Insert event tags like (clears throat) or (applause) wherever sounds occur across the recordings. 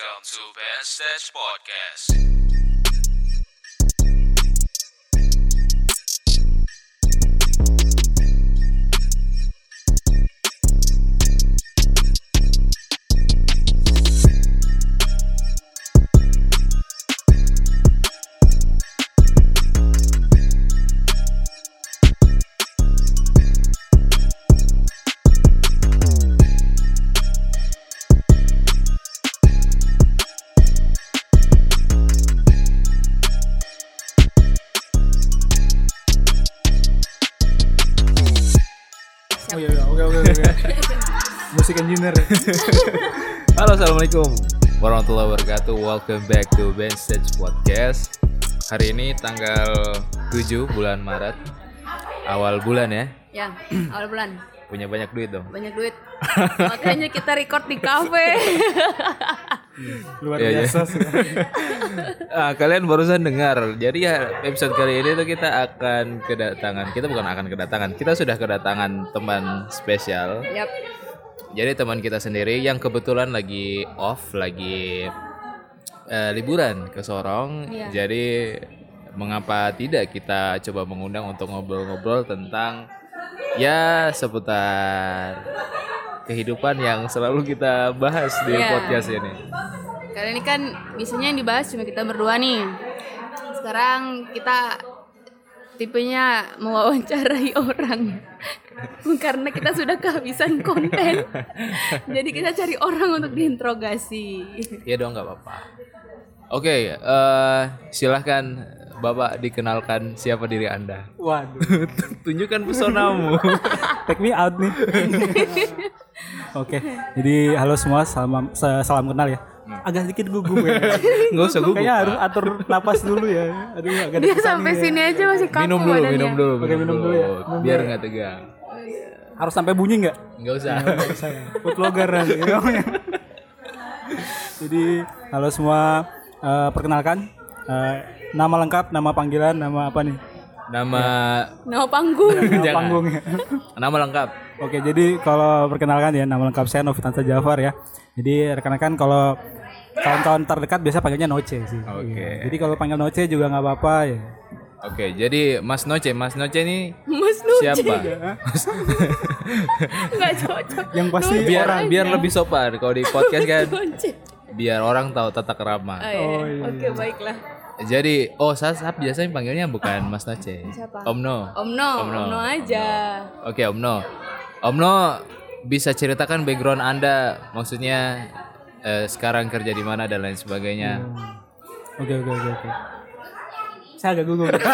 Welcome to Band Stage Podcast. Assalamualaikum warahmatullahi wabarakatuh Welcome back to Stage Podcast Hari ini tanggal 7 bulan Maret Awal bulan ya Ya, (clears throat) awal bulan Punya banyak duit dong banyak duit. Makanya kita record di kafe. (laughs) Luar Iya, iya. biasa sih. (laughs) ah, Kalian barusan dengar Jadi ya episode kali ini tuh kita akan kedatangan Kita bukan akan kedatangan Kita sudah kedatangan teman spesial Yap. Jadi teman kita sendiri yang kebetulan lagi off, lagi eh, liburan ke Sorong. Iya. Jadi mengapa tidak kita coba mengundang untuk ngobrol-ngobrol tentang ya seputar kehidupan yang selalu kita bahas di Iya. podcast ini. Kali ini kan biasanya yang dibahas cuma kita berdua nih. Sekarang kita tipenya mewawancarai (laughs) orang. (laughs) Karena kita sudah kehabisan konten. (laughs) Jadi kita cari orang untuk diinterogasi. Ya dong nggak apa-apa. Oke, eh, silahkan Bapak dikenalkan siapa diri Anda. Waduh. (laughs) Tunjukkan pesonamu. Take me out nih. Oke. Jadi halo semua, salam sa- salam kenal ya. Agak sedikit gugup ya. Nggak usah gugup. Kayaknya harus atur napas dulu ya. Aduh agak Dia sampai nih. sini aja masih kaku minum dulu, badannya. minum dulu, Oke, minum dulu ya. biar nggak tegang. Harus sampai bunyi nggak? Nggak usah. Saya food vlogger nanti. (laughs) Jadi halo semua, Eh, perkenalkan eh, nama lengkap, nama panggilan, nama apa nih? Nama Nama panggung. Nama (laughs) Jangan. panggungnya. nama lengkap. Oke, jadi kalau perkenalkan ya nama lengkap saya Novitansa Jafar ya. Jadi rekan-rekan kalau kawan-kawan terdekat biasa panggilnya Noce sih. Oke. Iya. Jadi kalau panggil Noce juga nggak apa-apa ya. Oke, jadi Mas Noce, Mas Noce ini Mas Nuci. siapa? (laughs) Nggak cocok. Yang pasti biar biar lebih sopan kalau di podcast kan Nuci. biar orang tahu tata kerama. Oh, iya. Oke, baiklah. Jadi, oh saya, saya biasanya panggilnya bukan Mas Noce. Siapa? Om No. Om No, Om No, aja. Oke, Om No. Om No bisa ceritakan background Anda, maksudnya eh, sekarang kerja di mana dan lain sebagainya. Oke oke oke oke. Saya agak gugup. (laughs) Dia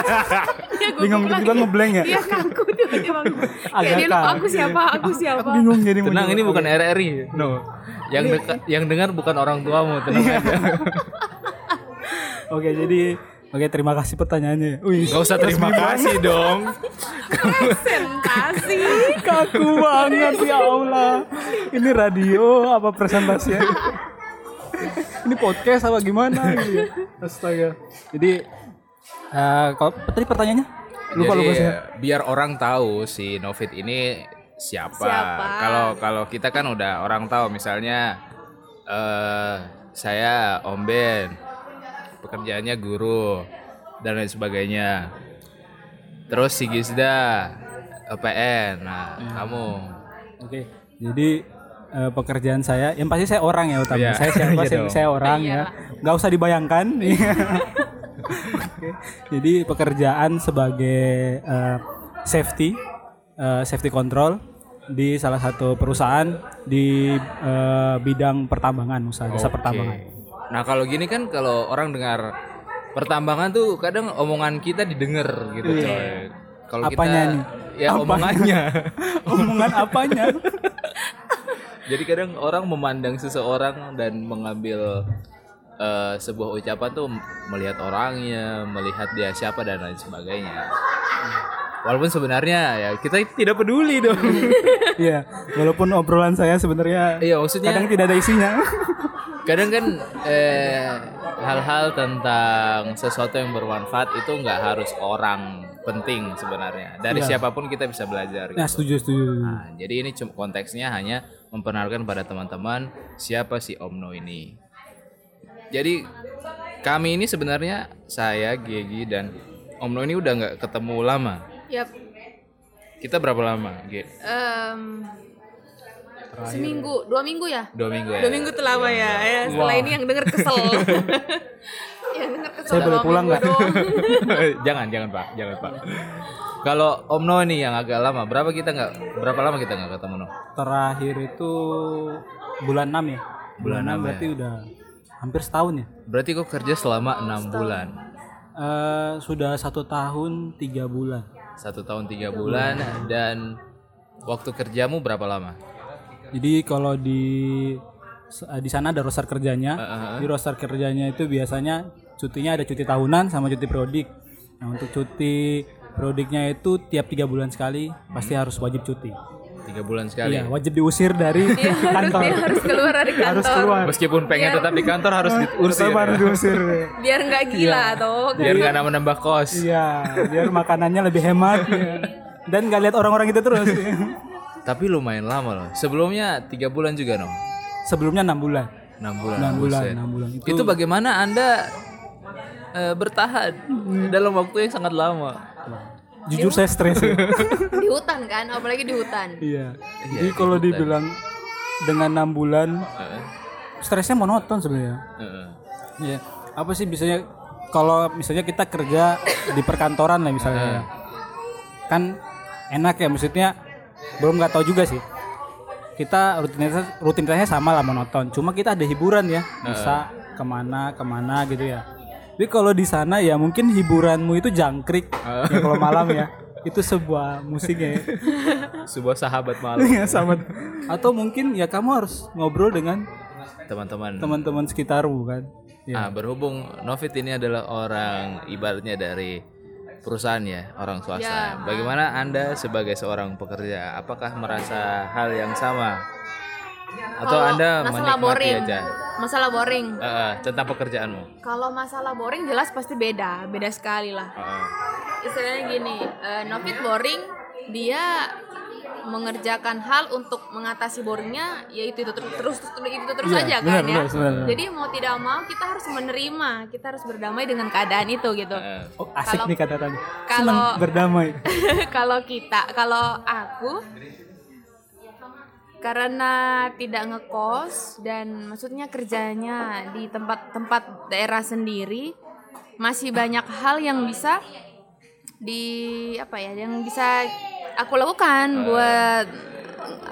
gugup Bingung tiba-tiba ngeblank ya. Iya kaku. (laughs) Kayak Agak dia lupa kaku, aku siapa, aku siapa. Bingung jadi mau Tenang, ini bukan RRI. No. Yang deka- yang dengar bukan orang tuamu, tenang Iya. aja. (laughs) Oke, jadi oke terima kasih pertanyaannya. Wih, Gak usah terima kasih dong. Presentasi. kaku banget ya Allah. Ini radio apa presentasi? ini podcast apa gimana gitu ya? Astaga. Jadi eh kalau tadi pertanyaannya lupa Jadi lupa saya. biar orang tahu si Novit ini siapa. Siapa? Kalau kalau kita kan udah orang tahu misalnya eh saya Om Ben, pekerjaannya guru dan lain sebagainya. Terus si Gisda EPN. Nah, Iya. kamu Oke. Jadi eh, pekerjaan saya yang pasti saya orang ya utama. Iya. Saya siapa? (laughs) Iya saya, saya orang Iya. ya. Nggak usah dibayangkan. (laughs) Jadi pekerjaan sebagai eh, safety eh, safety control di salah satu perusahaan di eh, bidang pertambangan usaha jasa pertambangan. Nah, kalau gini kan kalau orang dengar pertambangan tuh kadang omongan kita didengar gitu, coy. Kalau kita nih? ya Apanya? omongannya. (laughs) Omongan apanya? Jadi kadang orang memandang seseorang dan mengambil eh, sebuah ucapan tuh melihat orangnya, melihat dia siapa dan lain sebagainya. Walaupun sebenarnya ya kita tidak peduli dong. (laughs) Iya, walaupun obrolan saya sebenarnya Iya maksudnya kadang tidak ada isinya. kadang kan eh, hal-hal tentang sesuatu yang bermanfaat itu nggak harus orang penting sebenarnya. Dari siapa pun kita bisa belajar. Nah, gitu. setuju setuju. Nah, jadi ini konteksnya hanya memperkenalkan pada teman-teman siapa si Omno ini. Jadi kami ini sebenarnya saya Gigi dan Om No ini udah nggak ketemu lama. Yap. Kita berapa lama, G? Em, seminggu, dua minggu ya? Dua minggu ya. Dua minggu tuh lama ya. ya setelah ini yang denger kesel. (laughs) yang denger kesel. Saya boleh pulang nggak? (laughs) jangan, jangan Pak, jangan Pak. Kalau Om No ini yang agak lama, berapa kita nggak berapa lama kita nggak ketemu No? Terakhir itu bulan 6 ya. Bulan enam ya. berarti udah hampir setahun ya. Berarti kok kerja selama enam bulan. Eh, sudah satu tahun tiga bulan. Satu tahun tiga bulan dan waktu kerjamu berapa lama? Jadi kalau di di sana ada roster kerjanya. Heeh. Di roster kerjanya itu biasanya cutinya ada cuti tahunan sama cuti periodik. Nah untuk cuti periodiknya itu tiap tiga bulan sekali pasti harus wajib cuti. Tiga bulan sekali. Iya wajib diusir dari (laughs) harus, kantor. dia harus keluar dari kantor. harus keluar. Meskipun pengen tetap di kantor harus diusir. Tetap harus ya. diusir. Biar nggak gila toh. Biar nggak nambah-nambah kos. Iya, biar makanannya lebih hemat. ya. Dan nggak lihat orang-orang itu terus. Tapi lumayan lama loh. Sebelumnya tiga bulan juga no. Sebelumnya enam bulan. Enam bulan. Enam bulan, enam bulan. Itu, Itu bagaimana anda eh, bertahan dalam waktu yang sangat lama? Jujur saya stres. ya. (laughs) Di hutan kan, apalagi di hutan. iya. Jadi kalau dibilang dengan enam bulan, Heeh. stresnya monoton sebenarnya. Heeh. Iya. Apa sih biasanya kalau misalnya kita kerja di perkantoran lah misalnya. Kan enak ya maksudnya belum nggak tahu juga sih. Kita rutinitas rutinitasnya sama lah monoton. Cuma kita ada hiburan ya. Bisa ke mana ke mana gitu ya. Tapi kalau di sana ya mungkin hiburanmu itu jangkrik. Ya kalau malam ya. Itu sebuah musiknya ya. (laughs) Sebuah sahabat malam. Iya, sama. Atau mungkin ya kamu harus ngobrol dengan Teman-teman. teman-teman sekitarmu kan. Ya. Ah, berhubung Novit ini adalah orang ibaratnya dari perusahaan ya, orang swasta. Ya. Bagaimana Anda sebagai seorang pekerja, apakah merasa hal yang sama? Atau Kalau Anda masalah menikmati boring. aja? Masalah boring. Eh, eh, tentang pekerjaanmu. Kalau masalah boring jelas pasti beda, beda sekali lah. Eh, eh. Istilahnya gini, eh, Novit boring, dia mengerjakan hal untuk mengatasi boringnya yaitu itu terus terus terus itu terus Iya, aja benar, kan ya. benar, benar. Jadi mau tidak mau kita harus menerima, kita harus berdamai dengan keadaan itu gitu. Eh, Oh, asik Kalau- nih kata-katanya. kalau- Senang berdamai. (laughs) kalau kita, kalau aku karena tidak ngekos dan maksudnya kerjanya di tempat-tempat daerah sendiri masih banyak hal yang bisa di apa ya yang bisa aku lakukan buat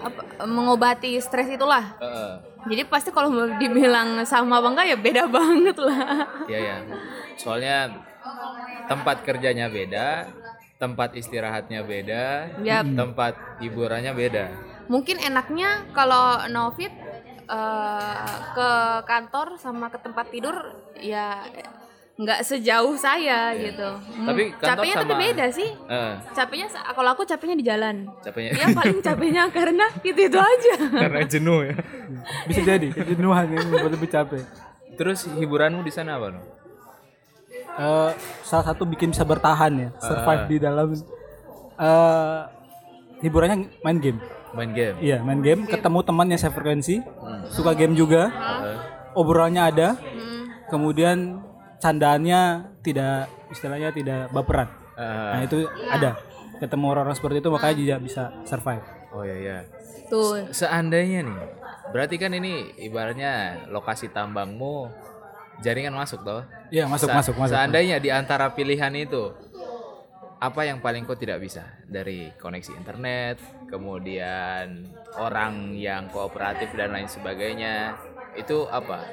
apa, mengobati stres itulah eh. jadi pasti kalau dibilang sama apa enggak ya beda (laughs) banget lah Iya ya. Soalnya tempat kerjanya beda, tempat istirahatnya beda, Yap. tempat hiburannya beda. Mungkin enaknya kalau Novit eh, ke kantor sama ke tempat tidur ya nggak sejauh saya gitu. Hmm, Tapi capeknya tapi sama- beda sih. Eh, Capeknya kalau aku capeknya di jalan. capeknya Ya paling (laughs) capeknya karena itu itu aja. karena jenuh ya. Bisa jadi kejenuhan yang membuat lebih capek. Terus hiburanmu di sana apa? Eh, salah satu bikin bisa bertahan ya, survive di dalam eh hiburannya main game. Main game. Iya, main game, ketemu teman yang sefrekuensi, suka game juga, obrolannya ada, Hmm. kemudian candaannya tidak istilahnya tidak baperan. eh, Nah, itu ada. Ketemu orang-orang seperti itu makanya juga bisa survive. oh ya ya. Tuh. Seandainya nih, berarti kan ini ibaratnya lokasi tambangmu jaringan masuk toh? Iya, masuk Sa- masuk masuk. Seandainya di antara pilihan itu apa yang paling kau tidak bisa dari koneksi internet, kemudian orang yang kooperatif dan lain sebagainya, itu apa?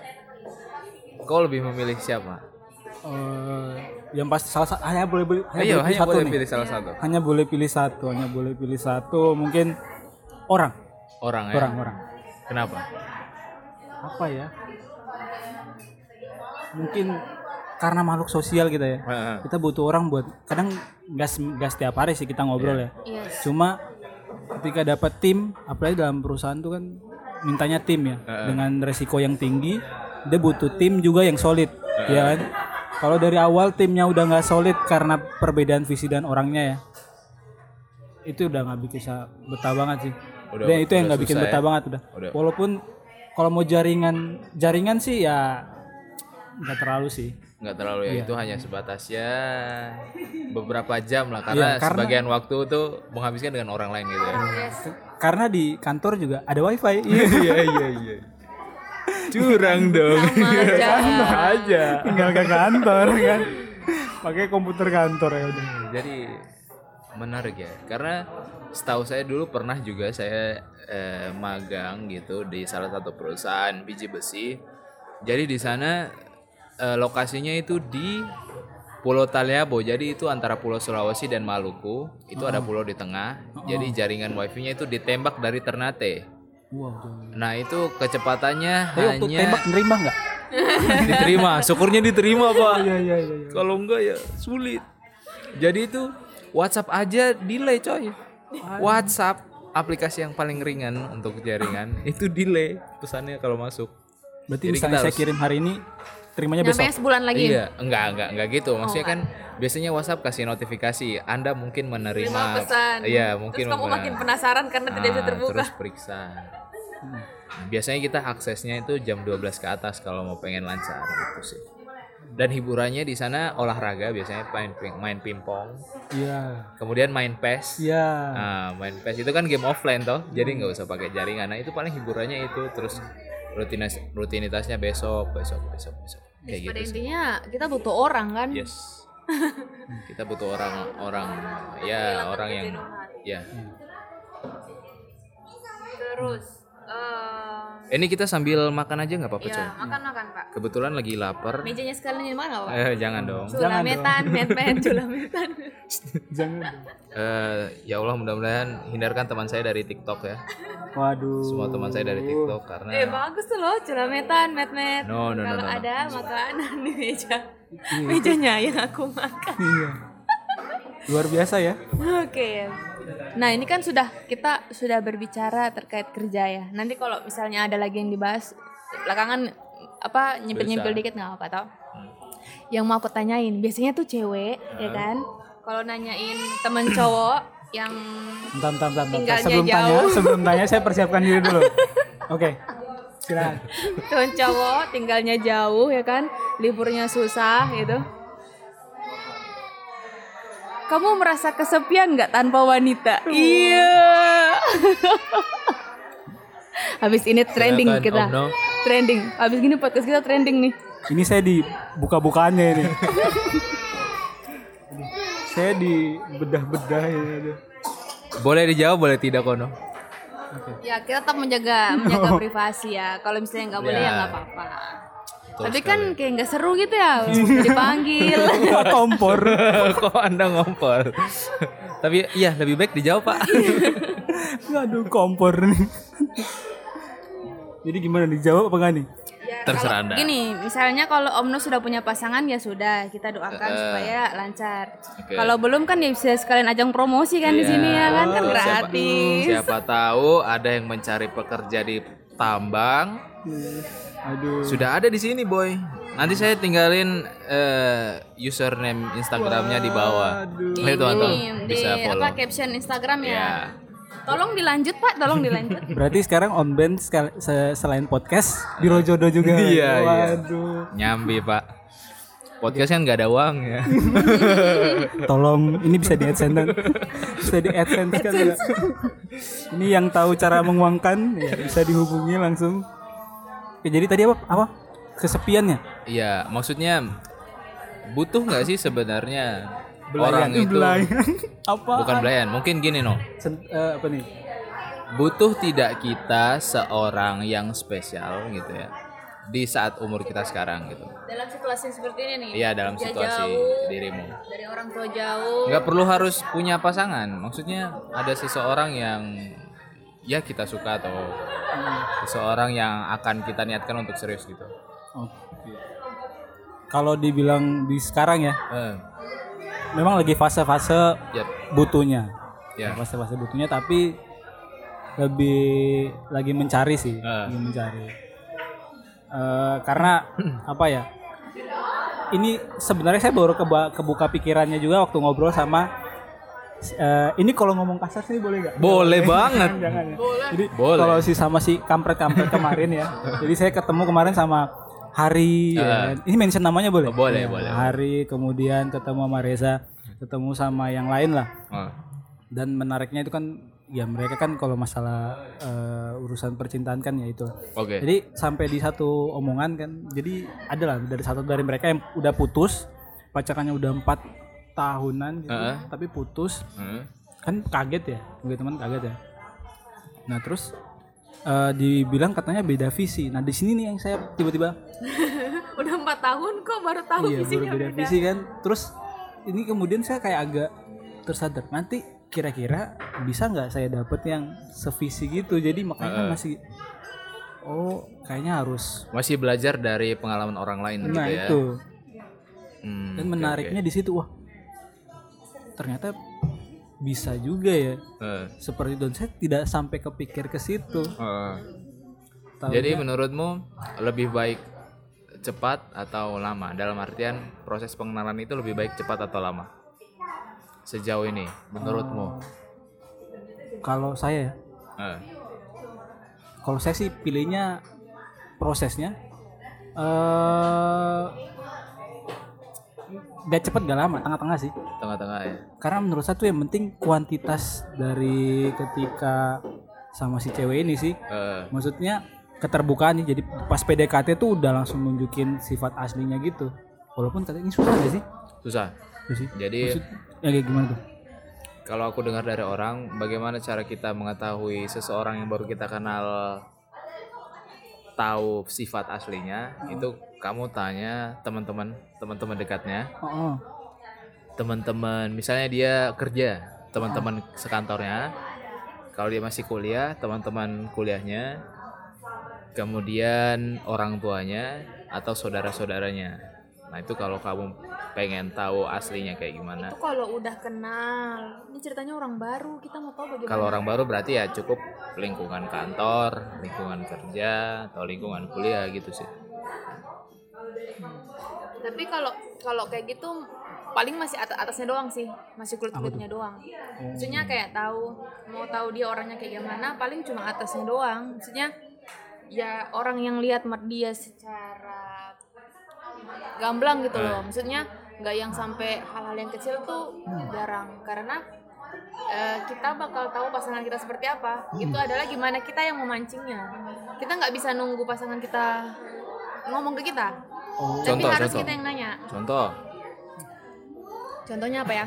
Kau lebih memilih siapa? Eh, yang pasti salah satu hanya boleh beli- hanya Ayo, boleh pilih hanya satu boleh nih. pilih salah satu. Hanya boleh pilih satu, hanya boleh pilih satu, mungkin orang, Orang ya. orang, orang. Kenapa? Apa ya? Mungkin karena makhluk sosial kita ya. Heeh. Kita butuh orang buat kadang gas gas setiap hari sih kita ngobrol ya. Yes. Cuma ketika dapat tim, apalagi dalam perusahaan tuh kan mintanya tim ya dengan resiko yang tinggi, dia butuh tim juga yang solid, ya kan? Kalau dari awal timnya udah nggak solid karena perbedaan visi dan orangnya ya, itu udah nggak bisa betah banget sih. Udah- Dan itu yang nggak bikin susah betah ya? banget udah. Udah. Walaupun kalau mau jaringan jaringan sih ya nggak terlalu sih. Nggak terlalu ya Iya. itu hanya sebatas ya beberapa jam lah karena, Iya, karena- sebagian waktu tuh menghabiskan dengan orang lain gitu ya Karena di kantor juga ada wifi. (laughs) Iya. iya iya iya curang dong Sama aja. aja Tinggal ke kantor kan. Pakai komputer kantor ya udah. jadi menarik ya karena setahu saya dulu pernah juga saya eh, magang gitu di salah satu perusahaan biji besi jadi di sana eh, lokasinya itu di Pulau Taliabo jadi itu antara Pulau Sulawesi dan Maluku itu ada pulau di tengah jadi jaringan wifi-nya itu ditembak dari Ternate Wow. nah itu kecepatannya Tapi waktu hanya tembak nerima nggak? (laughs) diterima syukurnya diterima pak Iya iya iya. iya. kalau enggak ya sulit. Jadi itu WhatsApp aja delay coy. WhatsApp aplikasi yang paling ringan untuk jaringan (laughs) itu delay pesannya kalau masuk. Berarti Jadi misalnya kita saya harus- kirim hari ini, terimanya besok. Nyampe sebulan lagi. Iya, enggak enggak enggak gitu. Maksudnya kan biasanya WhatsApp kasih notifikasi, Anda mungkin menerima Terima pesan. Iya, mungkin Terus kamu makin penasaran karena tidak bisa Ah, terbuka. Terus periksa. Nah, biasanya kita aksesnya itu jam 12 ke atas kalau mau pengen lancar gitu sih. Dan hiburannya di sana olahraga biasanya main ping- main pingpong, Iya. kemudian main PES. Iya. Nah, main PES itu kan game offline toh, jadi nggak usah pakai jaringan. Nah, itu paling hiburannya itu terus rutinas rutinitasnya besok, besok, besok, besok. Kayak Pada gitu sih. intinya kita butuh orang kan. Yes. (laughs) Kita butuh orang-orang ya, orang yang ya. Terus eh Ini kita sambil makan aja nggak apa-apa, coy. ya makan-makan Pak. Kebetulan lagi lapar. Mejanya sekalian ini mana Pak? Eh, jangan dong. Culametan, men-men, culametan. Jangan. (laughs) (laughs) Eh, ya Allah mudah-mudahan hindarkan teman saya dari TikTok ya. Waduh. Semua teman saya dari TikTok karena Eh bagus tuh loh, culametan, met-met. No, no, no, Kalau no, no. ada makanan di meja, mejanya yang aku makan. Iya. Luar biasa ya. Oke. Nah ini kan sudah kita sudah berbicara terkait kerja ya. Nanti kalau misalnya ada lagi yang dibahas belakangan apa nyempil-nyempil Bisa. dikit nggak apa tau. Yang mau aku tanyain biasanya tuh cewek ya kan. Kalau nanyain temen cowok yang Bentar, bentar, bentar, bentar. Tinggalnya Sebelum tanya, jauh. sebelum tanya saya persiapkan diri dulu. (laughs) Oke. Silakan. temen cowok tinggalnya jauh ya kan, liburnya susah gitu. Kamu merasa kesepian nggak tanpa wanita? Iya. (laughs) Habis ini trending Silakan, kita. Om No. Trending. Habis gini podcast kita trending nih. Ini saya di buka-bukaannya ini. (laughs) saya di bedah-bedah ini. aduh. boleh dijawab boleh tidak kono. Ya kita tetap menjaga menjaga (laughs) privasi ya. Kalau misalnya nggak boleh ya Ya. nggak apa-apa. Betul Tapi kan kayak nggak seru gitu ya (laughs) dipanggil. Wah, kompor. (laughs) Kok Anda ngompor? Tapi iya lebih baik dijawab, Pak. (laughs) Aduh, kompor nih. Jadi gimana dijawab apa enggak nih? Terserah Anda. Gini, misalnya kalau Om Nur sudah punya pasangan ya sudah, kita doakan supaya lancar. Oke. Kalau belum kan ya bisa sekalian ajang promosi kan di sini ya kan kan Oh, siapa- gratis. Siapa, tahu ada yang mencari pekerja di tambang. Aduh. Sudah ada di sini, boy. Nanti saya tinggalin eh, username Instagramnya di bawah. Ayo teman-teman ini, di bisa follow. apa caption Instagram ya. Ya. Tolong dilanjut Pak, tolong dilanjut. (laughs) Berarti sekarang on band selain podcast di Rojodo juga. Iya, iya. Waduh. Nyambi, Pak. Podcast kan nggak ada uang ya. (laughs) Tolong ini bisa di AdSense kan? bisa di AdSense kan ya? Ini yang tahu cara menguangkan ya, bisa dihubungi langsung. Oke, jadi tadi apa? Apa? Kesepiannya? Iya, maksudnya butuh nggak sih sebenarnya orang itu Belayan. (laughs) apa? bukan belayan, mungkin gini no. Sen- eh, apa nih? Butuh tidak kita seorang yang spesial gitu ya di saat umur kita sekarang gitu. Dalam situasi seperti ini nih. Iya dalam situasi jauh, dirimu. dari orang tua jauh. Nggak perlu harus punya pasangan. Maksudnya ada seseorang yang ya kita suka atau seseorang yang akan kita niatkan untuk serius gitu. Oke. Kalau dibilang di sekarang ya, Eh, memang lagi fase-fase ya, butuhnya. ya. Fase-fase butuhnya tapi lebih lagi mencari sih, Eh. lagi mencari. Eh, karena (clears throat) apa ya? Ini sebenarnya saya baru keba- kebuka pikirannya juga waktu ngobrol sama eh, ini kalau ngomong kasar sih boleh nggak? Boleh banget. Jangan ya. Jadi Boleh. kalau si sama si kampret-kampret (laughs) kemarin ya. jadi saya ketemu kemarin sama Hari ya kan? ini mention namanya boleh? Oh, boleh, Ya, boleh. Hari kemudian ketemu sama Reza, ketemu sama yang lain lah. Oh. Dan menariknya itu kan ya mereka kan kalau masalah eh, urusan percintaan kan ya itu. Oke. Jadi sampai di satu omongan kan, jadi adalah dari satu dari mereka yang udah putus, pacarannya udah empat tahunan gitu, Heeh. tapi putus, Hmm. kan kaget ya, gue teman kaget ya. Nah terus eh, dibilang katanya beda visi. Nah di sini nih yang saya tiba-tiba (laughs) Udah empat tahun kok baru tahu iya baru visinya beda visi kan. Terus ini kemudian saya kayak agak tersadar nanti kira-kira bisa nggak saya dapet yang sevisi gitu. Jadi makanya masih oh kayaknya harus. Masih belajar dari pengalaman orang lain Nah gitu ya. itu. Hmm, Dan menariknya di situ wah ternyata bisa juga ya. Eh, seperti itu saya tidak sampai kepikir ke situ. Tahu Jadi menurutmu lebih baik cepat atau lama? Dalam artian proses pengenalan itu lebih baik cepat atau lama? Sejauh ini, menurutmu? kalau saya ya, Eh, kalau saya sih pilihnya prosesnya eh gak cepet gak lama tengah-tengah sih. Tengah-tengah ya. karena menurut saya tuh yang penting kuantitas dari ketika sama si cewek ini sih. Eh, maksudnya keterbukaan nih jadi pas PDKT tuh udah langsung nunjukin sifat aslinya gitu. Walaupun katanya ini susah gak sih? Susah. Susah sih? Jadi Maksud, ya kayak gimana tuh? kalau aku dengar dari orang, bagaimana cara kita mengetahui seseorang yang baru kita kenal tahu sifat aslinya, itu kamu tanya teman-teman, teman-teman dekatnya, oh, oh. teman-teman misalnya dia kerja teman-teman sekantornya. Kalau dia masih kuliah teman-teman kuliahnya. Kemudian orang tuanya atau saudara-saudaranya. Nah itu kalau kamu pengen tahu aslinya kayak gimana Itu kalau udah kenal, ini ceritanya orang baru, kita mau tahu bagaimana. kalau orang baru berarti ya cukup lingkungan kantor lingkungan kerja atau lingkungan kuliah gitu sih Tapi kalau kalau kayak gitu paling masih atas atasnya doang sih, masih kulit kulitnya doang. Maksudnya kayak tahu mau tahu dia orangnya kayak gimana, paling cuma atasnya doang. Maksudnya ya orang yang lihat dia secara gamblang gitu loh. Maksudnya nggak yang sampai hal-hal yang kecil tuh jarang karena eh, kita bakal tahu pasangan kita seperti apa. Itu adalah gimana kita yang memancingnya. Kita nggak bisa nunggu pasangan kita ngomong ke kita. Tapi Contoh, harus contoh. kita yang nanya. contoh Contohnya apa ya?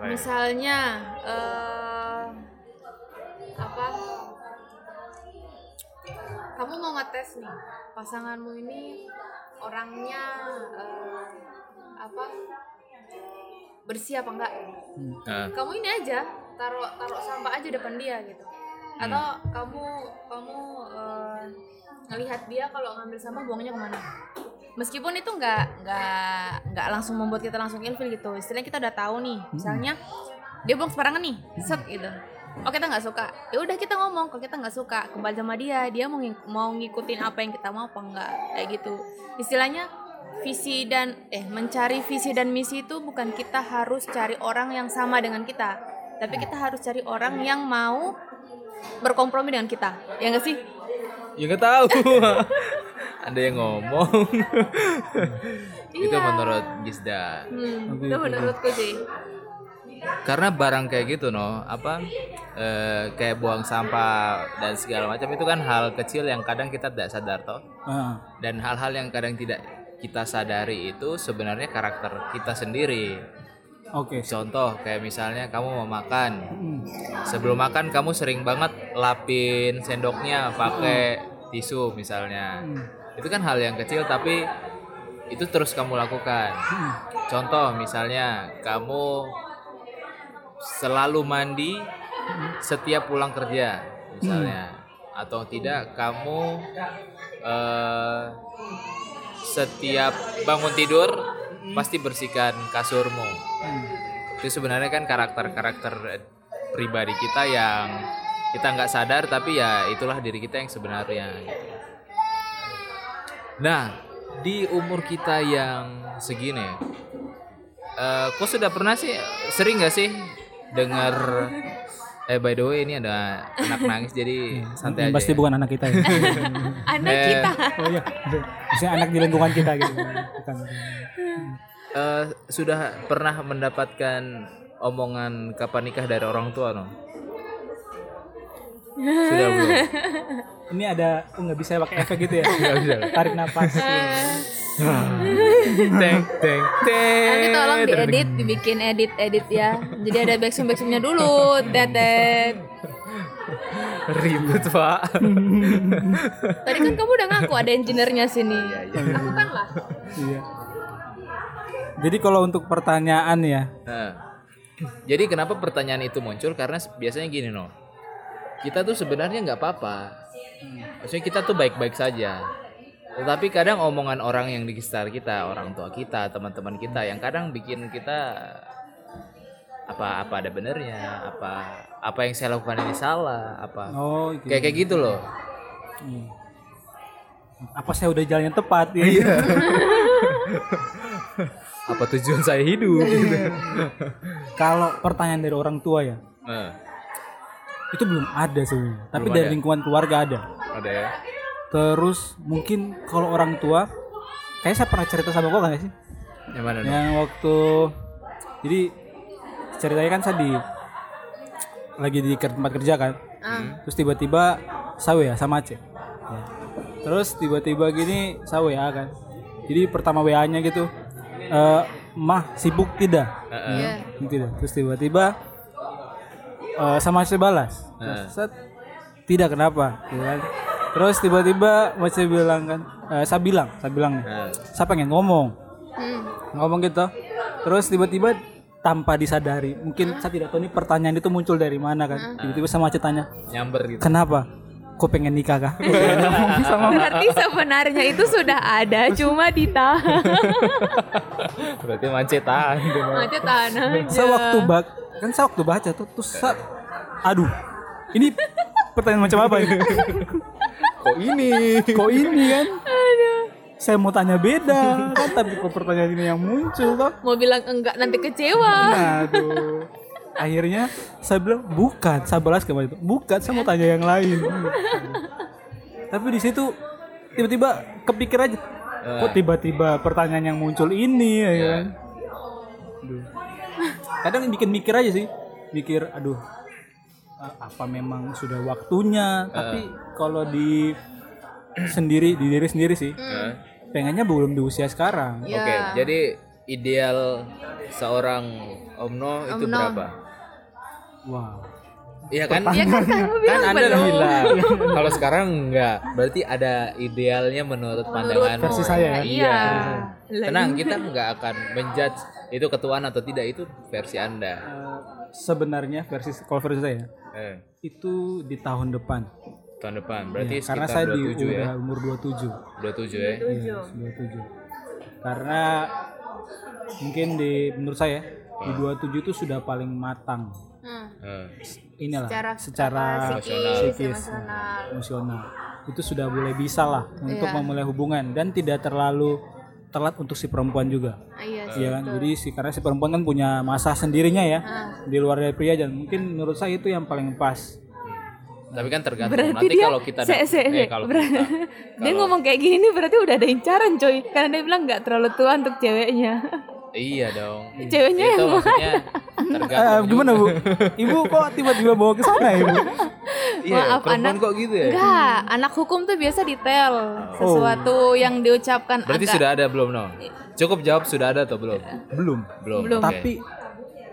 Misalnya eh apa? Kamu mau ngetes nih pasanganmu ini orangnya eh, apa? Bersih apa enggak? Nah, Kamu ini aja taruh taruh sampah aja depan dia gitu. Atau kamu kamu eh, ngelihat dia kalau ngambil sampah buangnya ke mana? meskipun itu nggak nggak nggak langsung membuat kita langsung ilfil gitu istilahnya kita udah tahu nih misalnya dia buang sembarangan nih set gitu oh kita nggak suka. Ya udah kita ngomong kalau kita nggak suka? Kembali sama dia dia mau ngik- mau ngikutin apa yang kita mau apa enggak kayak gitu. Istilahnya visi dan eh mencari visi dan misi itu bukan kita harus cari orang yang sama dengan kita tapi kita harus cari orang yang mau berkompromi dengan kita. Ya nggak sih? Ya nggak tahu. (laughs) Ada yang ngomong. (laughs) Itu Iya. menurut Gisda. Hmm, itu menurutku sih karena barang kayak gitu no apa eh, kayak buang sampah dan segala macam itu kan hal kecil yang kadang kita tidak sadar toh. Ah, dan hal-hal yang kadang tidak kita sadari itu sebenarnya karakter kita sendiri. Oke. contoh kayak misalnya kamu mau makan. Hmm. sebelum makan kamu sering banget lapin sendoknya pakai tisu misalnya. Itu kan hal yang kecil tapi itu terus kamu lakukan. Contoh misalnya kamu selalu mandi setiap pulang kerja misalnya. Atau tidak kamu eh, setiap bangun tidur pasti bersihkan kasurmu. Itu sebenarnya kan karakter-karakter eh, pribadi kita yang kita nggak sadar tapi ya itulah diri kita yang sebenarnya gitu. Nah di umur kita yang segini, eh kok sudah pernah sih? Sering nggak sih dengar Eh by the way ini ada anak nangis jadi santai aja. pasti ya. bukan anak kita ya. (laughs) Anak Eh, kita. oh iya. Maksudnya anak di lingkungan kita gitu. Bukan. eh, sudah pernah mendapatkan omongan kapan nikah dari orang tua no? Sudah belum? Ini ada oh nggak bisa pakai efek gitu ya. Bisa. Tarik napas. Teng (laughs) teng teng. Nanti tolong diedit, dibikin edit-edit ya. Jadi ada backsound backsoundnya dulu, tetet. (laughs) Ribet pak. (laughs) Tadi kan kamu udah ngaku ada engineer-nya sini. Aku kan lah. Iya. Jadi kalau untuk pertanyaan ya, Nah, jadi kenapa pertanyaan itu muncul? Karena biasanya gini no, kita tuh sebenarnya nggak apa-apa. Maksudnya kita tuh baik-baik saja. Tetapi kadang omongan orang yang di sekitar kita, orang tua kita, teman-teman kita, yang kadang bikin kita apa apa ada benernya, apa apa yang saya lakukan ini salah, apa oh gitu. kayak kayak gitu loh. apa saya udah jalan yang tepat ya? Iya. (laughs) apa tujuan saya hidup? Kalau pertanyaan dari orang tua ya, Nah, itu belum ada sebenarnya. Tapi Belum dari ada. lingkungan keluarga ada. ada ya. Terus mungkin kalau orang tua, kayak saya pernah cerita sama kok nggak sih? Yang mana? Yang waktu, jadi ceritanya kan saya di lagi di tempat kerja kan. Terus tiba-tiba sawe ya sama Aceh. Ya. Terus tiba-tiba gini saya WA kan. Jadi pertama WA-nya gitu, eh mah sibuk tidak? Iya. Tidak. Terus tiba-tiba eh, sama Aceh balas. Heeh. Set, tidak kenapa? Gitu kan. Terus tiba-tiba Aceh bilang kan, eh, saya bilang, saya bilang nih, Nah, saya pengen ngomong, Hmm. ngomong gitu. Terus tiba-tiba tanpa disadari, mungkin saya tidak tahu ini pertanyaan itu muncul dari mana kan. Tiba-tiba sama Aceh tanya, nyamber gitu. kenapa? Kok pengen nikah kah? (laughs) Berarti sebenarnya itu sudah ada, cuma ditahan. (laughs) Berarti mancetan gitu. Aja tahan aja. saya waktu bak kan saya waktu baca tuh terus saya, aduh ini pertanyaan macam apa ini (laughs) Kok ini? kok ini kan? Saya mau tanya beda kan? Tapi kok pertanyaan ini yang muncul toh? Mau bilang enggak nanti kecewa. Nah, aduh. Akhirnya saya bilang bukan. Saya balas kemarin itu bukan saya mau tanya yang lain. Tapi di situ tiba-tiba kepikir aja kok tiba-tiba pertanyaan yang muncul ini ya kan? Aduh. kadang bikin mikir aja sih. Mikir aduh apa memang sudah waktunya tapi kalau di sendiri di diri sendiri sih Hah? pengennya belum di usia sekarang Ya. Oke, jadi ideal seorang Omno itu Omno. berapa? wow Iya kan? Ya kan kamu kan bilang Anda bilang kalau sekarang enggak. Berarti ada idealnya menurut pandangan Versi saya ya? Iya. Iya. Tenang, kita nggak akan menjudge itu ketuaan atau tidak itu versi Anda. Eh, sebenarnya versi kalau versi saya Eh, itu di tahun depan tahun depan. Berarti Ya, karena sekitar saya di 27 ya. udah umur 27 27 ya. Iya, 27 karena mungkin di menurut saya di 27 itu sudah paling matang Hmm. Eh, inilah Secara- secara, Emosional. psikis emosional. emosional itu sudah mulai bisa lah untuk Iya. memulai hubungan dan tidak terlalu telat untuk si perempuan juga Ah, Iya sih. Iya kan jadi si karena si perempuan kan punya masa sendirinya ya Ah. di luar dari pria dan mungkin menurut saya itu yang paling pas Tapi kan tergantung Berarti nanti dia kalau kita se- se- eh kalau ber- kita (laughs) dia ngomong kayak gini nih berarti udah ada incaran coy karena dia bilang nggak terlalu tua untuk ceweknya iya dong. Ceweknya itu yang maksudnya Eh, tergantung. gimana bu ibu kok tiba-tiba bawa ke sana ibu Iya, Maaf, anak- kok gitu ya? enggak anak hukum tuh biasa detail sesuatu yang diucapkan Berarti agak sudah ada belum, No? Cukup jawab sudah ada atau belum? belum Belum. Belum. tapi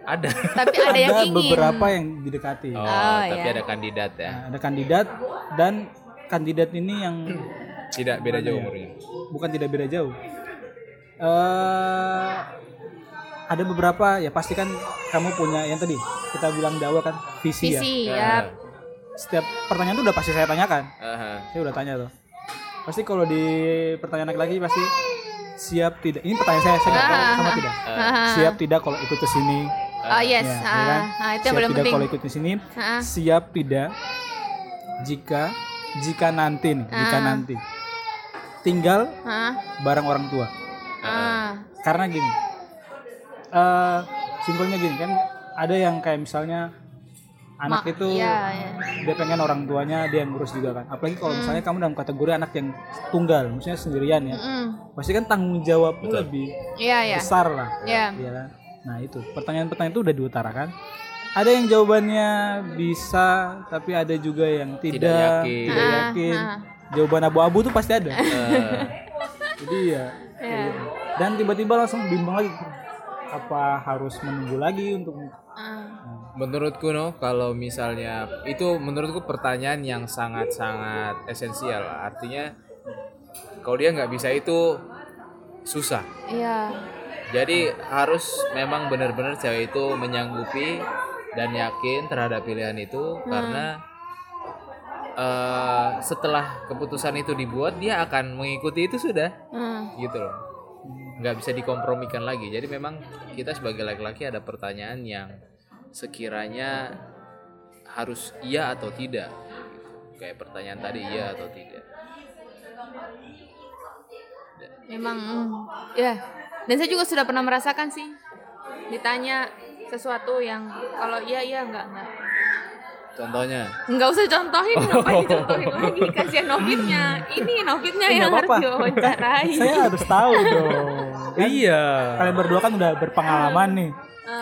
ada. tapi ada yang ada ingin beberapa yang didekati Oh, Oh, tapi iya. ada kandidat ya. Nah, ada kandidat dan kandidat ini yang Tidak beda jauh umurnya. bukan tidak beda jauh. eh ada beberapa ya pasti kan kamu punya yang tadi kita bilang di awal kan visi, ya. visi Ah. ya Setiap pertanyaan itu udah pasti saya tanyakan. Aha. Saya udah tanya tuh. Pasti kalau di pertanyaan lagi pasti siap tidak. Ini pertanyaan saya saya nggak tahu sama tidak. Siap tidak kalau ikut ke sini. oh yes Ya, ya ah, kan? ah, itu yang siap tidak penting kalau ikut ke sini. Ah. Siap tidak jika jika nanti nih, jika nanti tinggal Hah? bareng orang tua. Ah. Karena gini, eh simpelnya gini kan, ada yang kayak misalnya anak Ma- itu iya, iya. dia pengen orang tuanya dia yang ngurus juga kan apalagi Hmm. kalau misalnya kamu dalam kategori anak yang tunggal maksudnya sendirian ya Mm, pasti kan tanggung jawabmu lebih iya ya besar lah Iya. Iya kan? nah itu pertanyaan-pertanyaan itu udah diutarakan ada yang jawabannya bisa tapi ada juga yang tidak yakin. tidak Ah, yakin. ah. jawaban abu-abu tuh pasti ada Eh, jadi ya Iya. dan tiba-tiba langsung bimbang lagi apa harus menunggu lagi untuk Ah. menurutku no kalau misalnya itu menurutku pertanyaan yang sangat-sangat esensial artinya kalau dia nggak bisa itu susah Iya. jadi harus memang benar-benar cewek itu menyanggupi dan yakin terhadap pilihan itu karena eh, setelah keputusan itu dibuat dia akan mengikuti itu sudah Hmm. gitu loh nggak bisa dikompromikan lagi jadi memang kita sebagai laki-laki ada pertanyaan yang sekiranya harus iya atau tidak kayak pertanyaan tadi iya atau tidak Memang, ya. Dan saya juga sudah pernah merasakan sih, ditanya sesuatu yang kalau iya iya enggak enggak. Contohnya? Enggak usah contohin, ngapain dicontohin lagi? Kasihan Novitnya. Ini Novitnya yang nggak harus apa-apa. diwawancarai. saya harus tahu dong. (laughs) Kan iya. kalian berdua kan udah berpengalaman nih.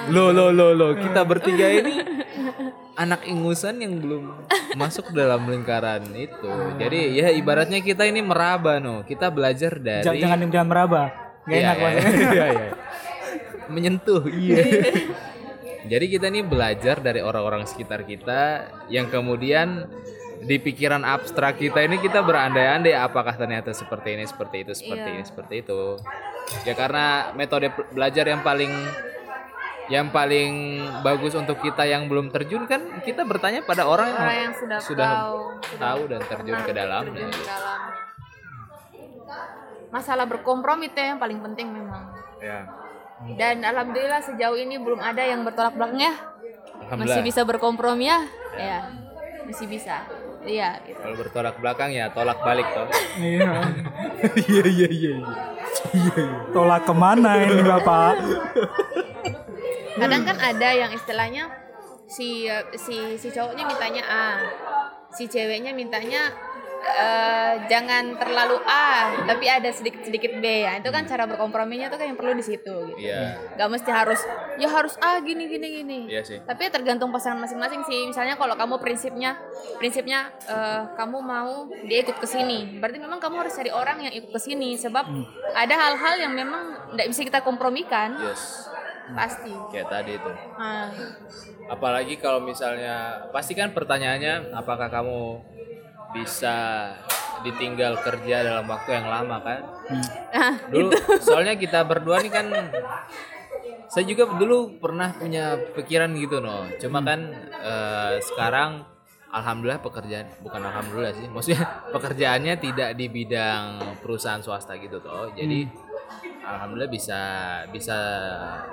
Lo lo lo lo kita bertiga ini (laughs) anak ingusan yang belum masuk dalam lingkaran itu. Jadi ya ibaratnya kita ini meraba no. Kita belajar dari Ja- jangan jangan meraba. Nggak Iya, enak iya, maksudnya iya, iya. (laughs) menyentuh iya jadi kita nih belajar dari orang-orang sekitar kita yang kemudian di pikiran abstrak kita ini kita berandai-andai apakah ternyata seperti ini seperti itu seperti Iya. ini seperti itu ya karena metode belajar yang paling yang paling bagus untuk kita yang belum terjun kan kita bertanya pada orang yang, Orang yang sudah, sudah tahu, tahu dan terjun ke dalamnya terjun ke dalamnya. Masalah berkompromi itu yang paling penting memang. ya Dan alhamdulillah sejauh ini belum ada yang bertolak belakang ya. Masih bisa berkompromi ya? Ya. Masih bisa. Iya, gitu. kalau bertolak belakang ya tolak balik toh (laughs) iya iya iya iya tolak ke mana ini bapak kadang kan ada yang istilahnya si si si cowoknya mintanya A si ceweknya mintanya eh, jangan terlalu A tapi ada sedikit sedikit B ya. Itu kan cara berkomprominya tuh kan yang perlu di situ gitu. Iya. Nggak mesti harus ya harus A gini gini gini. Iya sih. Tapi ya tergantung pasangan masing-masing sih. Misalnya kalau kamu prinsipnya prinsipnya eh, kamu mau dia ikut ke sini. Berarti memang kamu harus cari orang yang ikut ke sini. Sebab ada hal-hal yang memang tidak bisa kita kompromikan. Yes. Pasti. Kayak tadi itu. Ah. apalagi kalau misalnya pasti kan pertanyaannya apakah kamu bisa ditinggal kerja dalam waktu yang lama kan? Ah, (laughs) dulu soalnya kita berdua nih kan saya juga dulu pernah punya pikiran gitu no. Cuma kan eh, sekarang alhamdulillah pekerjaan bukan alhamdulillah sih maksudnya (laughs) pekerjaannya tidak di bidang perusahaan swasta gitu toh. Jadi alhamdulillah bisa bisa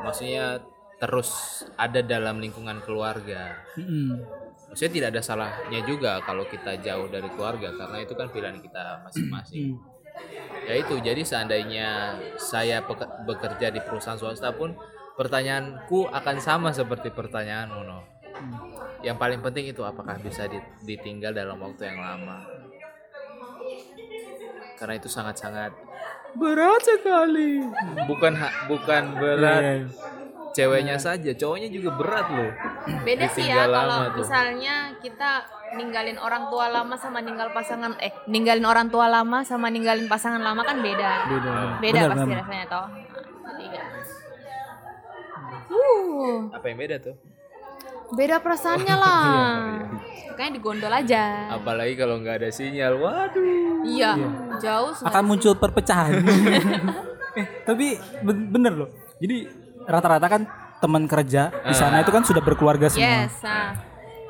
maksudnya terus ada dalam lingkungan keluarga. Mm-mm. Maksudnya tidak ada salahnya juga kalau kita jauh dari keluarga karena itu kan pilihan kita masing-masing. Ya itu jadi seandainya saya bekerja di perusahaan swasta pun pertanyaanku akan sama seperti pertanyaan Mono yang paling penting itu apakah bisa di- ditinggal dalam waktu yang lama? Karena itu sangat-sangat berat sekali. Bukan bukan berat. Iya. Ceweknya saja cowoknya juga berat loh. Beda sih ya kalau tuh. misalnya kita ninggalin orang tua lama sama ninggal pasangan eh ninggalin orang tua lama sama ninggalin pasangan lama kan beda. Beda. Beda Benar, pasti benar. rasanya toh. Ya. uh. Apa yang beda tuh? Beda perasaannya (laughs) Iya, lah makanya digondol aja. Apalagi kalau nggak ada sinyal waduh. Iya jauh sekali. akan muncul perpecahan. (laughs) Eh tapi ben- bener loh. Jadi rata-rata kan teman kerja di sana itu kan sudah berkeluarga semua. Yes ah.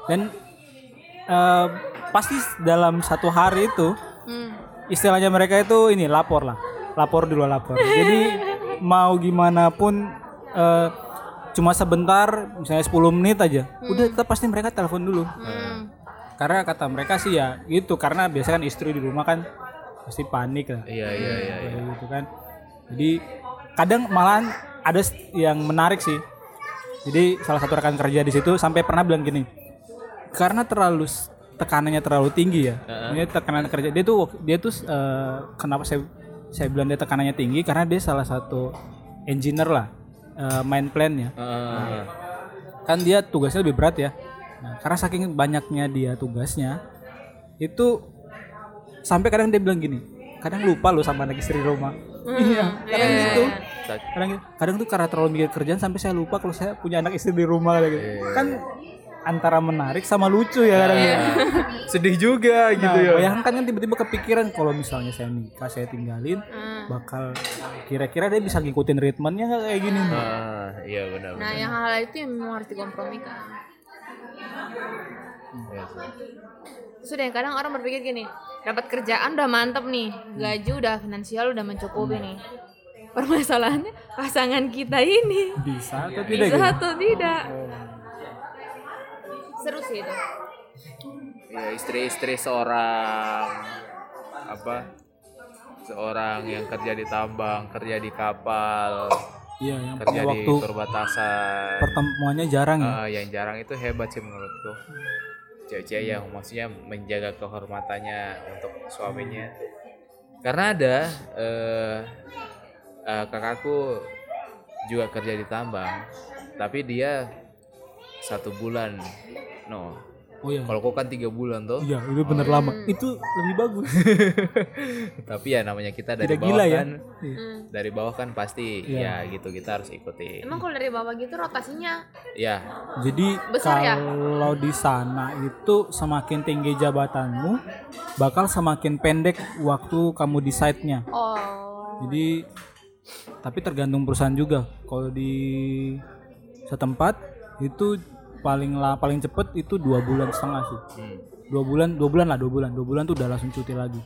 dan eh, pasti dalam satu hari itu Hmm. istilahnya mereka itu ini lapor lah. Lapor dulu lapor. Jadi (laughs) mau gimana pun eh, cuma sebentar misalnya 10 menit aja udah tetap pasti mereka telepon dulu. Hmm. karena kata mereka sih ya gitu. Karena biasanya kan istri di rumah kan pasti panik lah. Iya iya iya. Kayak gitu kan. Jadi kadang malahan ada yang menarik sih jadi salah satu rekan kerja di situ sampai pernah bilang gini karena terlalu tekanannya terlalu tinggi ya. Maksudnya tekanan kerja dia tuh dia tuh eh, kenapa saya saya bilang dia tekanannya tinggi karena dia salah satu engineer lah eh, main plan-nya. Heeh. Kan dia tugasnya lebih berat ya. Nah, karena saking banyaknya dia tugasnya itu sampai kadang dia bilang gini, kadang lupa lo sama anak istri di rumah. Iya, kadang gitu. Kadang kadang tuh karena terlalu mikir kerjaan sampai saya lupa kalau saya punya anak istri di rumah gitu. Kan antara menarik sama lucu ya kadang ya. (laughs) sedih juga gitu Nah, ya bayangkan kan tiba-tiba kepikiran kalau misalnya saya nikah, saya tinggalin, bakal kira-kira dia bisa ngikutin ritmennya nggak kayak gini nih. ah iya benar Nah, yang hal itu yang memang harus dikompromikan. Iya sih. Sudah kadang orang berpikir gini, dapat kerjaan udah mantep nih, gaji udah finansial udah mencukupi nih. Permasalahannya pasangan kita ini Bisa atau tidak bisa gitu? atau tidak. Seru sih itu. ya istri-istri seorang apa seorang yang kerja di tambang kerja di kapal Iya, yang kerja punya di waktu perbatasan pertemuannya jarang ya. Ah, yang jarang itu hebat sih menurutku cewek-cewek yang maksudnya menjaga kehormatannya untuk suaminya. Karena ada eh, eh, kakakku juga kerja di tambang tapi dia satu bulan no Oh iya. kalau kau kan tiga bulan tuh Iya, itu bener lama. Itu lebih bagus. (laughs) tapi ya namanya kita dari Tidak bawah gila ya. kan Iya. dari bawah kan pasti ya gitu kita harus ikuti Emang kalau dari bawah gitu rotasinya ya Jadi Besar ya? kalau di sana itu semakin tinggi jabatanmu, bakal semakin pendek waktu kamu di site-nya. oh Jadi tapi tergantung perusahaan juga. Kalau di setempat itu paling lah paling cepet itu dua bulan setengah sih. hmm. Dua bulan, dua bulan lah, dua bulan, dua bulan tuh udah langsung cuti lagi.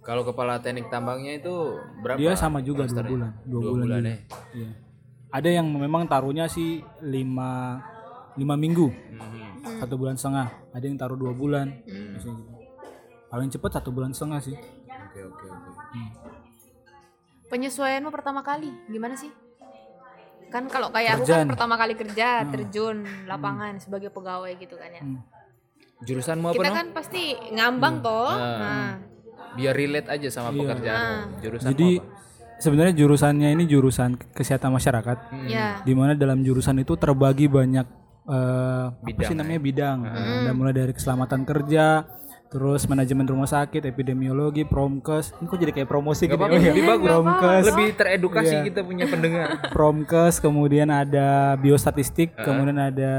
kalau kepala teknik tambangnya itu berapa Dia sama juga dua rosternya? bulan, dua, dua bulan. bulan juga. ya Iya. Ada yang memang taruhnya sih lima lima minggu, Mhm. satu bulan setengah. Ada yang taruh dua bulan. biasanya gitu. Paling cepet satu bulan setengah sih. oke oke oke penyesuaianmu pertama kali gimana sih? Kan kalau kayak aku Kerjaan. kan pertama kali kerja terjun lapangan sebagai pegawai gitu kan ya. Hmm. jurusanmu apa Kita no kan pasti ngambang toh. Ah. Nah, biar relate aja sama Iya. pekerjaanmu jurusan Jadi sebenarnya jurusannya ini jurusan kesehatan masyarakat. ya. di mana dalam jurusan itu terbagi banyak eh, apa Bidang, sih namanya bidang Ada mulai dari keselamatan kerja terus manajemen rumah sakit epidemiologi promkes. Ini kok jadi kayak promosi gitu ya? lebih bagus. promkes lebih teredukasi Iya. kita punya pendengar. (laughs) Promkes kemudian ada biostatistik kemudian ada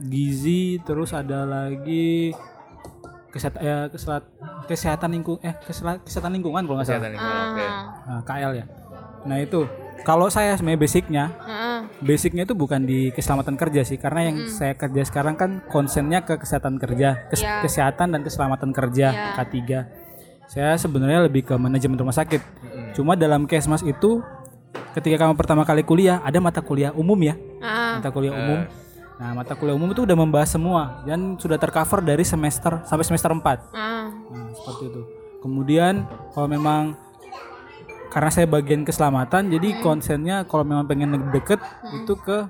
gizi terus ada lagi kesehatan eh, keselat- kesehatan lingkung eh kesela- kesehatan lingkungan kalau nggak salah. Kesehatan lingkungan oke. Nah, KL ya. Nah itu kalau saya sebenarnya basicnya Heeh. basicnya itu bukan di keselamatan kerja sih. Karena yang saya kerja sekarang kan konsennya ke kesehatan kerja kes- Ya. kesehatan dan keselamatan kerja K3 saya sebenarnya lebih ke manajemen rumah sakit. Cuma dalam kesmas itu ketika kamu pertama kali kuliah ada mata kuliah umum ya? Ah, mata kuliah umum. Nah mata kuliah umum itu udah membahas semua dan sudah tercover dari semester sampai semester 4 ah. Nah, seperti itu. Kemudian kalau memang karena saya bagian keselamatan, jadi konsennya kalau memang pengen deket itu ke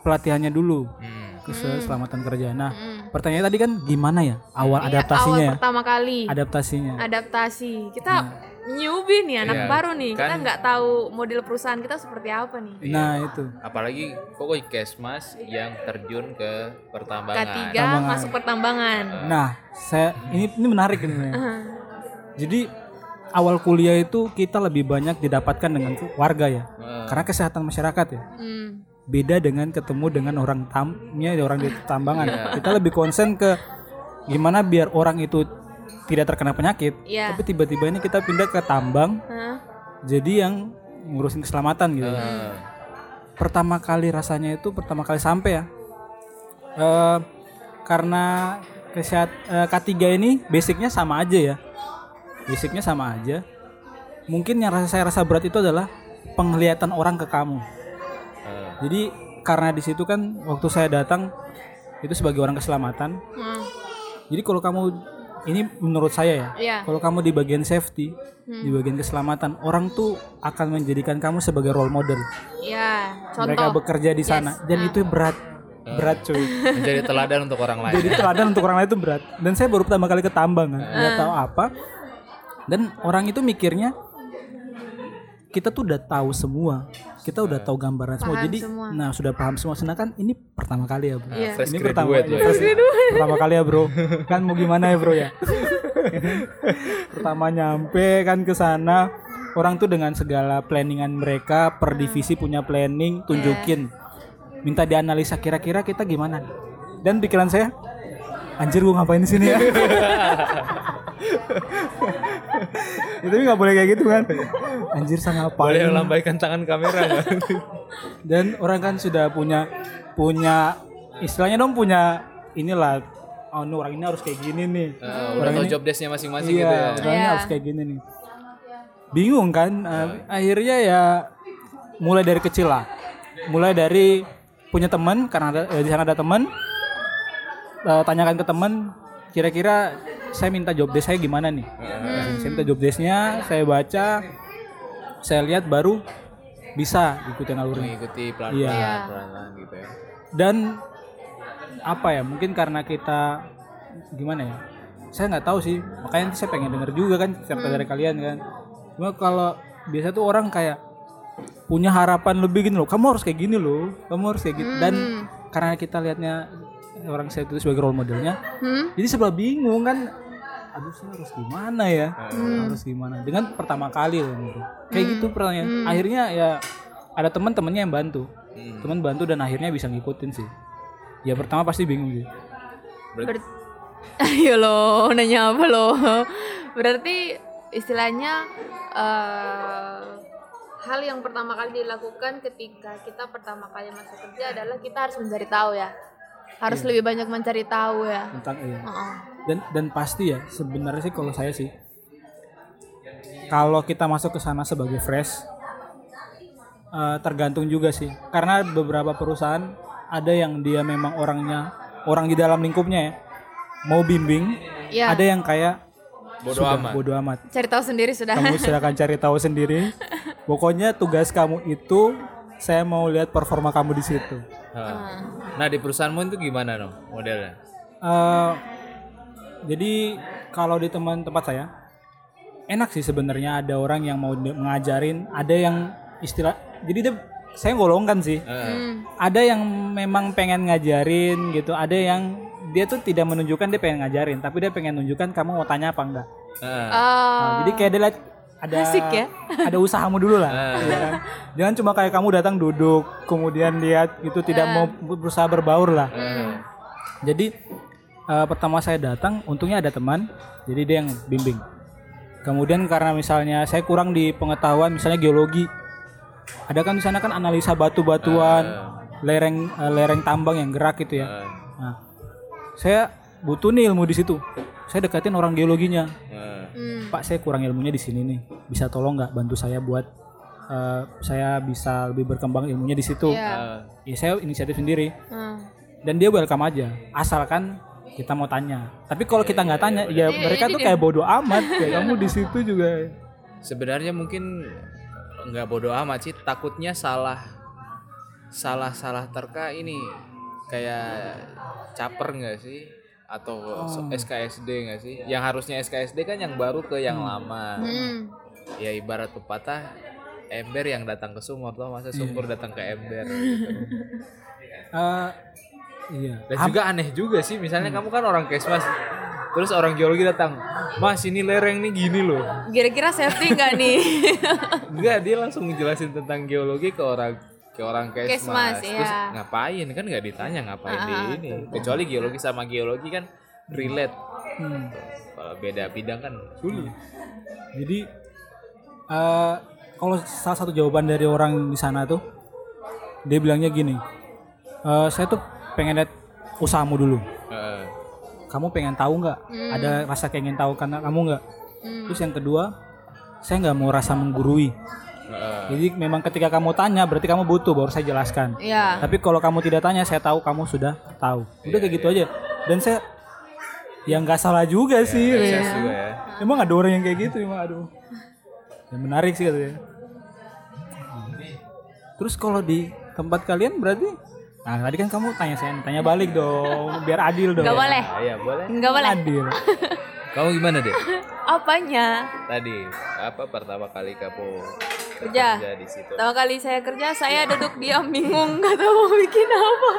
pelatihannya dulu Hmm. ke keselamatan kerja. Nah, pertanyaan tadi kan gimana ya awal adaptasinya Awal ya? pertama kali Adaptasinya. adaptasi. Kita newbie nih anak Iya, baru nih. Kita kan- nggak tahu model perusahaan kita seperti apa nih. Nah, itu. apalagi pokoknya kesmas yang terjun ke pertambangan K3 Pertambangan. masuk pertambangan. Nah, saya ini ini menarik ini. (laughs) Jadi awal kuliah itu kita lebih banyak didapatkan dengan warga ya. Karena kesehatan masyarakat ya. Hmm. beda dengan ketemu dengan orang tamnya orang di tambangan kita lebih konsen ke gimana biar orang itu tidak terkena penyakit Iya. tapi tiba-tiba ini kita pindah ke tambang Hah? jadi yang ngurusin keselamatan gitu Eh, pertama kali rasanya itu pertama kali sampai ya Eh, karena kesehat eh, K3 ini basicnya sama aja ya basicnya sama aja. Mungkin yang rasa saya rasa berat itu adalah penglihatan orang ke kamu. Eh, jadi karena di situ kan waktu saya datang itu sebagai orang keselamatan. Hmm. Jadi kalau kamu ini menurut saya ya, Iya. kalau kamu di bagian safety, di bagian keselamatan, orang tuh akan menjadikan kamu sebagai role model. Ya, Mereka bekerja di sana. Dan itu berat. berat cuy. (laughs) Menjadi teladan untuk orang lain. jadi teladan untuk orang lain itu berat. Dan saya baru pertama kali ke tambang kan. Nggak tahu apa dan orang itu mikirnya kita tuh udah tahu semua. Kita udah tahu gambaran semua. Paham jadi semua. nah sudah paham semua. Sedangkan ini pertama kali ya bro. Iya. Fresh ini pertama ya, fresh- pertama kali ya bro. Kan mau gimana ya bro ya? (laughs) Pertama nyampe kan ke sana orang tuh dengan segala planningan mereka per divisi punya planning tunjukin. Minta dianalisa kira-kira kita gimana? Dan pikiran saya anjir gua ngapain di sini ya (laughs) (laughs) itu nggak boleh kayak gitu kan? Anjir saya Boleh ngapain melambaikan tangan kamera nggak? (laughs) dan orang kan sudah punya punya istilahnya dong punya inilah oh ini orang ini harus kayak gini nih. Eh, udah tahu job desk-nya masing-masing iya gitu ya. orangnya Iya. harus kayak gini nih. Bingung kan? Eh, akhirnya ya mulai dari kecil lah. Mulai dari punya teman karena ada, eh, di sana ada teman Eh, tanyakan ke teman kira-kira saya minta job desk saya gimana nih? Saya minta job desknya saya baca saya lihat baru bisa ikutin alurnya. Mengikuti Iya. pelan-pelan, pelan-pelan gitu ya. dan apa ya mungkin karena kita gimana ya saya nggak tahu sih makanya nanti saya pengen denger juga kan cerita dari kalian kan. Cuma kalau biasa tuh orang kayak punya harapan lebih gini loh kamu harus kayak gini loh kamu harus kayak gitu dan karena kita lihatnya orang saya itu sebagai role modelnya. Hmm? jadi sebelah bingung kan aduh saya harus gimana ya? Harus gimana? Dengan pertama kali loh gitu. kayak gitu pertanyaan akhirnya ya ada teman-temannya yang bantu. Teman bantu dan akhirnya bisa ngikutin sih. Ya pertama pasti bingung sih. Ber- Ayo (laughs) lo nanya apa lo? Berarti istilahnya eh, hal yang pertama kali dilakukan ketika kita pertama kali masuk kerja adalah kita harus mencari tahu ya. Harus lebih banyak mencari tahu ya. tentang iya. Heeh. dan dan pasti ya sebenarnya sih kalau saya sih kalau kita masuk ke sana sebagai fresh eh, tergantung juga sih karena beberapa perusahaan ada yang dia memang orangnya orang di dalam lingkupnya ya mau bimbing Iya. ada yang kayak Bodoh sudah amat. bodo amat Cari tahu sendiri sudah. kamu (laughs) silakan cari tahu sendiri pokoknya tugas kamu itu saya mau lihat performa kamu di situ Ha. Nah di perusahaanmu itu gimana dong modelnya? Eh, jadi kalau di teman tempat saya enak sih sebenarnya ada orang yang mau di- ngajarin, ada yang istilah jadi dia saya golongkan sih. Hmm. Ada yang memang pengen ngajarin gitu, ada yang dia tuh tidak menunjukkan dia pengen ngajarin, tapi dia pengen nunjukkan kamu mau tanya apa enggak. Heeh. Oh. Nah, jadi kayak dia ada Asik ya. ada usahamu dulu lah. kan? Jangan cuma kayak kamu datang duduk, kemudian lihat gitu tidak mau berusaha berbaur lah. Heeh. Jadi eh, pertama saya datang, untungnya ada teman, jadi dia yang bimbing. Kemudian karena misalnya saya kurang di pengetahuan, misalnya geologi, ada kan di sana kan analisa batu-batuan, lereng eh, lereng tambang yang gerak gitu ya. Nah, saya butuh nih ilmu di situ. Saya dekatin orang geologinya. Heeh. Hmm. Pak, saya kurang ilmunya di sini nih. Bisa tolong nggak bantu saya buat eh, saya bisa lebih berkembang ilmunya di situ. Iya. Ya saya inisiatif sendiri Hmm. dan dia welcome aja asalkan kita mau tanya tapi kalau kita nggak tanya ya Iya, mereka ini tuh dia. kayak bodoh amat kayak kamu di situ juga Sebenarnya mungkin nggak bodoh amat sih, takutnya salah salah salah terka ini kayak caper nggak sih atau so- SKSD nggak sih? Yang harusnya SKSD kan yang baru ke yang lama. Hmm. Ya ibarat pepatah ember yang datang ke sumur tuh masa sumur datang ke ember gitu. (laughs) Eh, iya Dan juga aneh juga sih, misalnya kamu kan orang kesmas, terus orang geologi datang, mas ini lereng nih gini loh. Kira-kira safety nggak nih? (laughs) Enggak, dia langsung ngejelasin tentang geologi ke orang ke orang kesmas. Kesmas, Terus iya. ngapain kan nggak ditanya ngapain di ini. Kecuali geologi sama geologi kan relate. Hmm. Kalau beda bidang kan sulit. jadi eh kalau salah satu jawaban dari orang di sana tuh dia bilangnya gini "Eh, saya tuh pengen lihat usahamu dulu Heeh. kamu pengen tahu nggak ada rasa pengen tahu karena kamu nggak terus yang kedua saya nggak mau rasa menggurui Jadi memang ketika kamu tanya berarti kamu butuh baru saya jelaskan Iya. Tapi kalau kamu tidak tanya, saya tahu kamu sudah tahu. Udah kayak gitu aja. Dan saya yang nggak salah juga sih. Sukses ya. juga ya. Emang ada orang yang kayak gitu emang aduh. Yang menarik sih katanya. Terus kalau di tempat kalian berarti Nah tadi kan kamu tanya saya, tanya balik dong, biar adil dong. Nggak boleh. Ah, iya boleh. Nggak boleh. Adil. (laughs) Kamu gimana deh? (laughs) Apanya? Tadi apa pertama kali kamu Kerja. kerja di situ? Pertama kali saya kerja, saya duduk diam bingung nggak tahu mau bikin apa.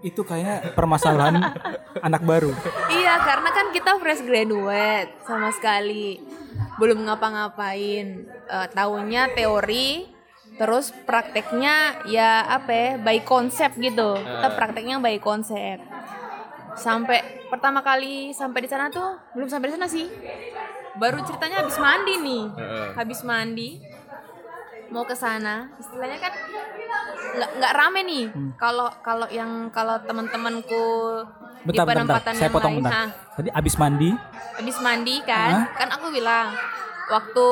Itu kayak permasalahan (laughs) anak baru. Iya, karena kan kita fresh graduate sama sekali. Belum ngapa-ngapain. Eh tahunya teori, terus prakteknya ya apa ya, by konsep gitu. Kita prakteknya by konsep. Sampai pertama kali sampai di sana tuh belum sampai di sana sih. Baru ceritanya habis mandi nih. Heeh. Habis mandi mau ke sana, istilahnya kan nggak nggak rame nih. Kalau kalau yang kalau teman-temanku di Bentar, bentar, penempatan Saya potong lain, bentar. nah, Tadi abis mandi, habis mandi kan kan aku bilang waktu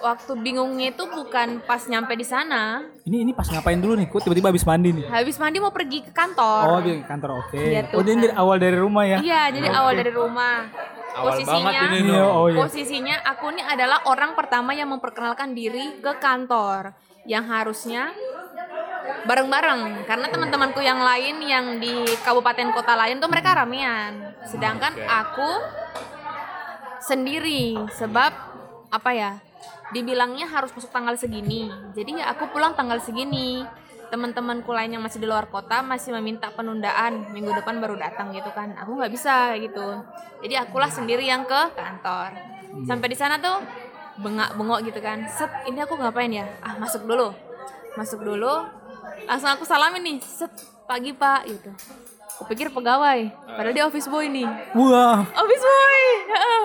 waktu bingungnya itu bukan pas nyampe di sana ini ini pas ngapain dulu nih? Kok tiba-tiba abis mandi nih? habis mandi mau pergi ke kantor Oh di kantor oke. Iya, Oh dia Tuhan. dari awal dari rumah ya? iya jadi awal dari rumah Awal posisinya banget ini Iya, oh iya. posisinya aku nih adalah orang pertama yang memperkenalkan diri ke kantor yang harusnya bareng-bareng karena teman-temanku yang lain yang di kabupaten kota lain tuh mereka ramean sedangkan aku sendiri sebab apa ya dibilangnya harus masuk tanggal segini. Jadi ya aku pulang tanggal segini. Teman-temanku lain yang masih di luar kota masih meminta penundaan. Minggu depan baru datang gitu kan. Aku nggak bisa gitu. Jadi akulah sendiri yang ke kantor. Sampai di sana tuh bengak bengok gitu kan. Set ini aku ngapain ya? Ah masuk dulu. Masuk dulu. Langsung aku salamin nih. Set pagi pak gitu. Aku pikir pegawai. Padahal dia office boy nih. Wah, office boy.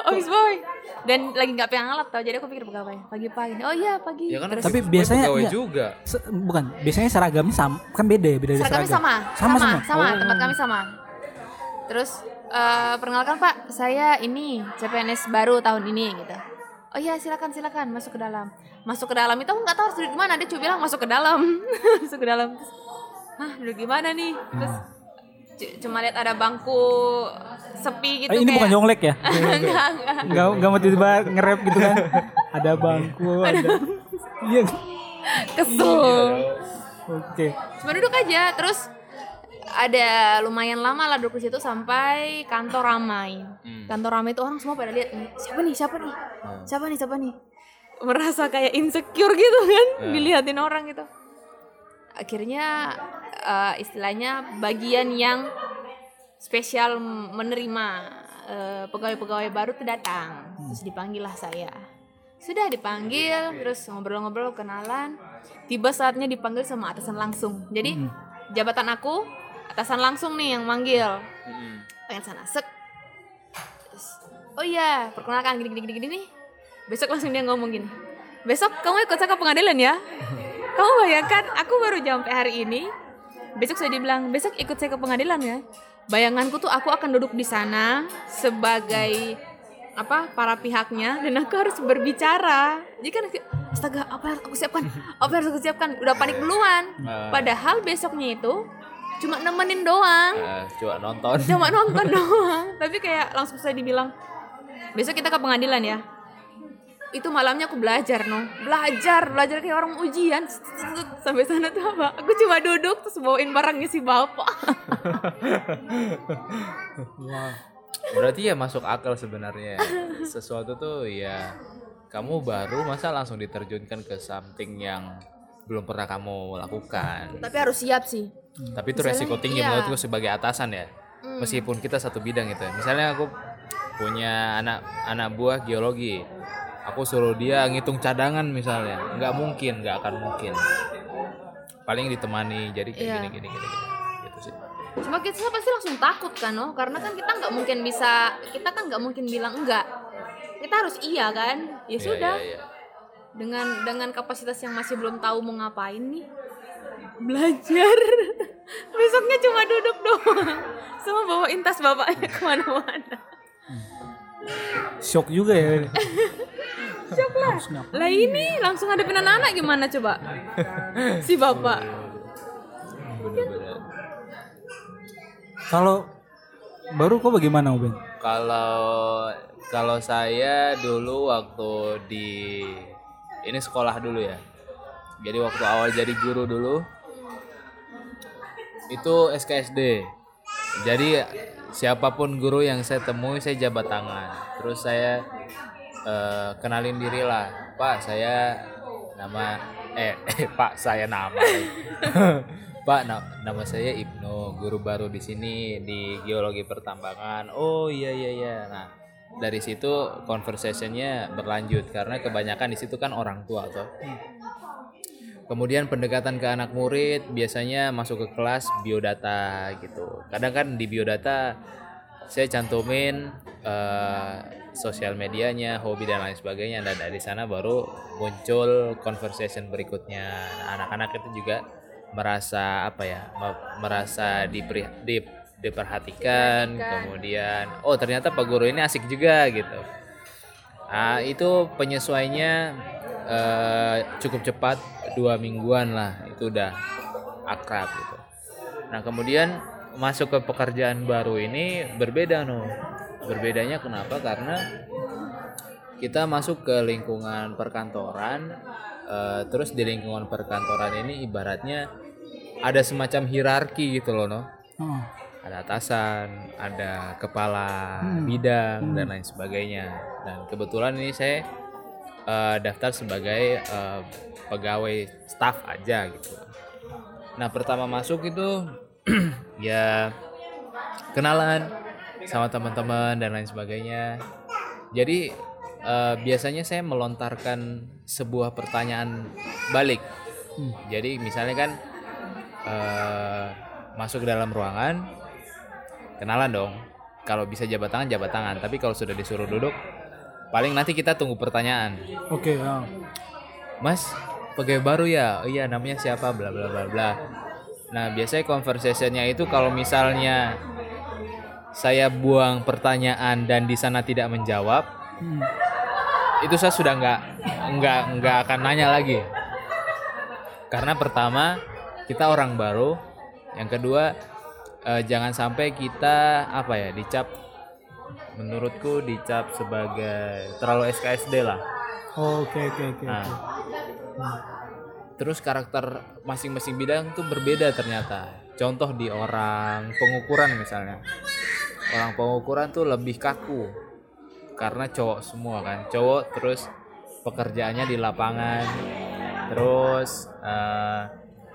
Office boy dan lagi nggak pegang alat tau jadi aku pikir pegawai pagi pagi oh iya pagi Ya kan Terus Tapi biasanya pegawai enggak. juga. se- bukan. Biasanya seragamnya sama, kan beda ya, beda seragamnya seragam. sama Sama sama semua. sama, Oh. tempat kami sama terus eh, perkenalkan pak saya ini CPNS baru tahun ini gitu oh iya silakan silakan masuk ke dalam masuk ke dalam itu aku nggak tahu harus duduk di mana dia cuma bilang masuk ke dalam (laughs) masuk ke dalam terus hah duduk di mana nih terus cu- cuma lihat ada bangku sepi gitu Eh, ini bukan kayak jonglek ya? (laughs) enggak enggak Enggak enggak mau tiba-tiba nge-rap gitu kan. Ada bangku, ada. Iya. kesel Oke. cuma duduk aja terus ada lumayan lama lah duduk di situ sampai kantor ramai kantor ramai itu orang semua pada lihat nih siapa nih siapa nih siapa nih siapa nih merasa kayak insecure gitu kan dilihatin orang gitu akhirnya eh, istilahnya bagian yang spesial menerima eh, pegawai-pegawai baru tuh datang. Terus dipanggil lah saya. Sudah dipanggil terus ngobrol-ngobrol kenalan. Tiba saatnya dipanggil sama atasan langsung. Jadi jabatan aku atasan langsung nih yang manggil. Pengen sana sek. Terus, oh iya perkenalkan gini gini gini gini nih. Besok langsung dia ngomong gini besok kamu ikut saya ke pengadilan ya (laughs) kamu bayangkan aku baru nyampe hari ini. Besok saya dibilang besok ikut saya ke pengadilan ya. Bayanganku tuh aku akan duduk di sana sebagai apa para pihaknya dan aku harus berbicara. Jadi kan astaga apa yang aku siapkan? Apa yang harus aku siapkan? Udah panik duluan. Ah. padahal besoknya itu cuma nemenin doang. Eh, coba nonton. cuma nonton (laughs) doang. Tapi kayak langsung saya dibilang besok kita ke pengadilan ya itu malamnya aku belajar no belajar belajar kayak orang ujian sampai sana tuh apa aku cuma duduk terus bawain barangnya si bapak (laughs) Berarti ya masuk akal sebenarnya. Sesuatu tuh ya kamu baru masa langsung diterjunkan ke something yang belum pernah kamu lakukan. tapi harus siap sih Tapi itu Misalnya, resiko tinggi iya. menurutku sebagai atasan ya. Meskipun kita satu bidang itu. Misalnya aku punya anak anak buah geologi. Aku suruh dia ngitung cadangan misalnya. nggak mungkin, nggak akan mungkin. Paling ditemani jadi kayak Iya. gini gini gini. gini. Gitu sih. cuma kita pasti langsung takut kan no karena kan kita nggak mungkin bisa kita kan nggak mungkin bilang enggak kita harus iya kan ya Iya, sudah iya, iya. dengan dengan kapasitas yang masih belum tahu mau ngapain nih belajar (laughs) besoknya cuma duduk doang sama bawain tas bapaknya ke mana-mana Shock juga ya. (laughs) lah lah ini langsung hadapin anak-anak gimana coba si bapak Bener-bener. Kalau baru kok bagaimana Uben? Kalau kalau saya dulu waktu di ini sekolah dulu ya. Jadi waktu awal jadi guru dulu Itu SKSD. Jadi siapa pun guru yang saya temui saya jabat tangan. Terus saya eh, kenalin diri lah. Pak, saya nama eh, (laughs) eh Pak, saya nama. (laughs) Pak, na- nama saya Ibnu, guru baru di sini di geologi pertambangan. Oh iya iya iya. Nah, dari situ conversationnya berlanjut karena kebanyakan di situ kan orang tua tuh. Kemudian pendekatan ke anak murid biasanya masuk ke kelas biodata gitu. Kadang kan di biodata saya cantumin eh, sosial medianya, hobi dan lain sebagainya dan dari sana baru muncul conversation berikutnya. Nah, anak-anak itu juga merasa apa ya? me- merasa diperi, dip- diperhatikan, kemudian oh ternyata Pak Guru ini asik juga gitu. Nah, itu penyesuaiannya eh, cukup cepat dua mingguan lah itu udah akrab gitu. Nah kemudian masuk ke pekerjaan baru ini berbeda no. Berbedanya kenapa? Karena kita masuk ke lingkungan perkantoran, eh, terus di lingkungan perkantoran ini ibaratnya ada semacam hierarki gitu loh no Oh. ada atasan, ada kepala bidang dan lain sebagainya. Dan kebetulan ini saya eh, daftar sebagai eh, pegawai staff aja gitu. Nah pertama masuk itu (clears throat) ya kenalan sama teman-teman dan lain sebagainya. Jadi eh, biasanya saya melontarkan sebuah pertanyaan balik. Jadi misalnya kan eh, masuk ke dalam ruangan, kenalan dong. Kalau bisa jabat tangan, jabat tangan. Tapi kalau sudah disuruh duduk, paling nanti kita tunggu pertanyaan. Oke, oh. Mas, pegawai baru ya? Oh iya, namanya siapa? Bla bla bla bla. Nah, biasanya conversationnya itu kalau misalnya saya buang pertanyaan dan di sana tidak menjawab, Hmm. itu saya sudah nggak nggak nggak akan nanya lagi. Karena pertama kita orang baru, yang kedua eh, jangan sampai kita apa ya dicap, menurutku dicap sebagai terlalu SKSD lah. Oh, Oke, oke, oke. Nah, oke. terus karakter masing-masing bidang tuh berbeda ternyata. Contoh di orang pengukuran misalnya. Orang pengukuran tuh lebih kaku. Karena cowok semua kan. Cowok terus pekerjaannya di lapangan. Terus eh,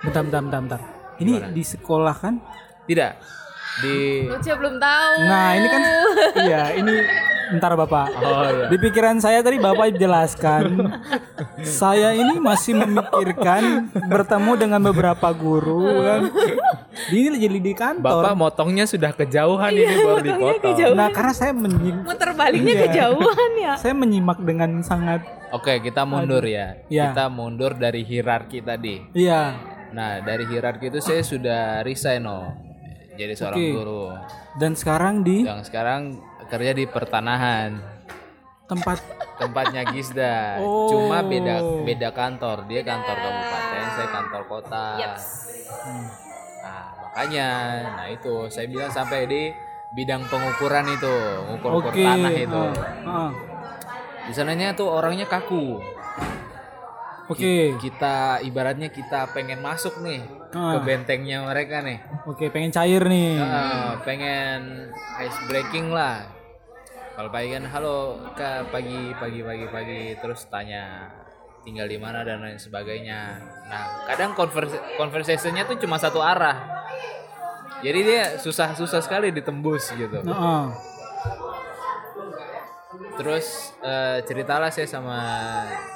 Bentar, bentar, bentar, bentar. Ini Gimana? di sekolah kan? tidak di Lucia belum tahu. Nah, ini kan iya, ini bentar Bapak. Oh iya. Di pikiran saya tadi Bapak jelaskan. saya ini masih memikirkan bertemu dengan beberapa guru kan. Ini jadi di kantor. Bapak motongnya sudah kejauhan ini baru dipotong. Nah, karena saya menyimak, Muter baliknya Iya. kejauhan ya. saya menyimak dengan sangat Oke, kita mundur ya. Iya. Kita mundur dari hierarki tadi. iya. Nah, dari hierarki itu saya sudah resign no. Jadi seorang Oke. guru. Dan sekarang di Yang sekarang kerja di pertanahan. tempat Tempatnya Gisda. Oh. Cuma beda beda kantor. Dia kantor kabupaten, saya kantor kota. Nah, makanya nah itu saya bilang sampai di bidang pengukuran itu, ngukur-ngukur Oke. tanah itu. ah, ah. Di sananya tuh orangnya kaku. Oke. Kita ibaratnya kita pengen masuk nih ke Ah. bentengnya mereka nih. Oke, pengen cair nih. Heeh, pengen ice breaking lah. Kalau pagi kan halo kak pagi pagi pagi pagi terus tanya tinggal di mana dan lain sebagainya. Nah kadang converse, conversationnya tuh cuma satu arah. Jadi dia susah susah sekali ditembus gitu. Heeh. Terus eh, ceritalah saya sama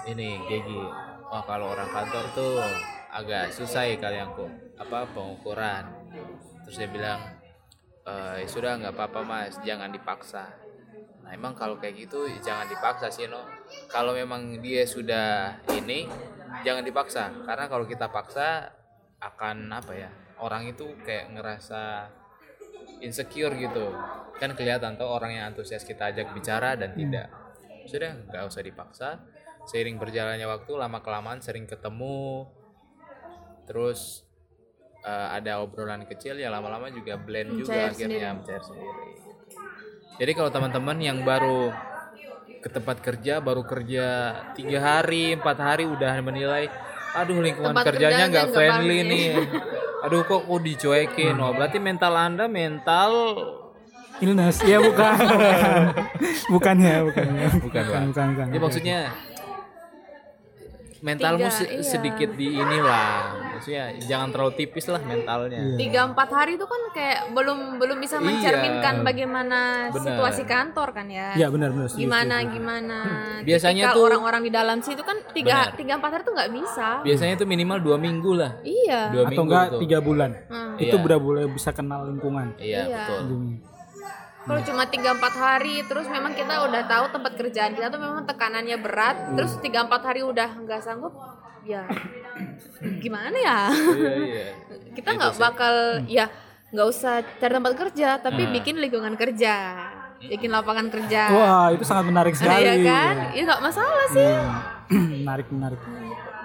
ini Gigi. Wah kalau orang kantor tuh agak susah ya kalian kok apa pengukuran. Terus dia bilang "Eh, sudah nggak apa-apa mas, jangan dipaksa. Nah emang kalau kayak gitu jangan dipaksa sih no. Kalau memang dia sudah ini jangan dipaksa. Karena kalau kita paksa akan apa ya orang itu kayak ngerasa insecure gitu. Kan kelihatan tuh orang yang antusias kita ajak bicara dan tidak. Sudah nggak usah dipaksa. Seiring berjalannya waktu lama kelamaan sering ketemu. Terus eh, ada obrolan kecil ya lama-lama juga blend juga Mencair akhirnya mencair sendiri jadi kalau teman-teman yang baru ke tempat kerja baru kerja tiga hari empat hari udah menilai aduh lingkungan Tempat kerjanya nggak friendly friendly." nih aduh kok kok dicuekin oh berarti mental anda mental illness ya bukan (laughs) bukan ya bukan ya. bukan bukan Pak. bukan, bukan. Ya, maksudnya mentalmu Tiga, se- iya. sedikit di inilah maksudnya jangan terlalu tipis lah mentalnya Iya. tiga empat hari itu kan kayak belum belum bisa Iya. mencerminkan bagaimana Benar. situasi kantor kan ya Iya benar benar. gimana setuju. gimana Biasanya Tipikal tuh- orang-orang di dalam situ kan tiga Benar. tiga empat hari tuh nggak bisa biasanya itu minimal dua minggu lah iya dua Atau minggu enggak tuh. tiga bulan. Hmm. Itu Iya. udah boleh bisa kenal lingkungan. iya Iya. betul Kalau cuma tiga empat hari, terus memang kita udah tahu tempat kerjaan kita tuh memang tekanannya berat, terus tiga empat hari udah nggak sanggup, ya (coughs) gimana ya? iya iya (laughs) kita nggak bakal ya nggak usah cari tempat kerja, tapi Hmm. bikin lingkungan kerja, bikin lapangan kerja, Wah itu sangat menarik sekali. ya kan? Ya nggak masalah sih. (coughs) menarik menarik.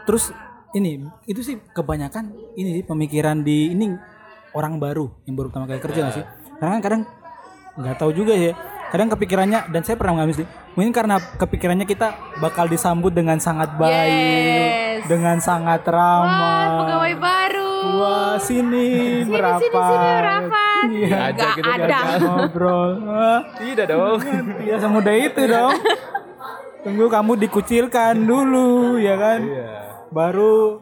Terus ini itu sih kebanyakan ini sih pemikiran di ini orang baru yang baru pertama kali kerja nggak sih? Karena kan kadang nggak tahu juga ya. Kadang kepikirannya dan saya pernah mengalami sih. Mungkin karena kepikirannya kita bakal disambut dengan sangat baik, Yes. dengan sangat Wah, ramah. pegawai baru. Wah sini Sini, merapat. sini, sini, merapat. Iya. Nggak Ajak gitu, ada. ajak. (laughs) Ngobrol. Wah, tidak dong Iya semudah itu dong. Tunggu kamu dikucilkan dulu ya kan. iya Baru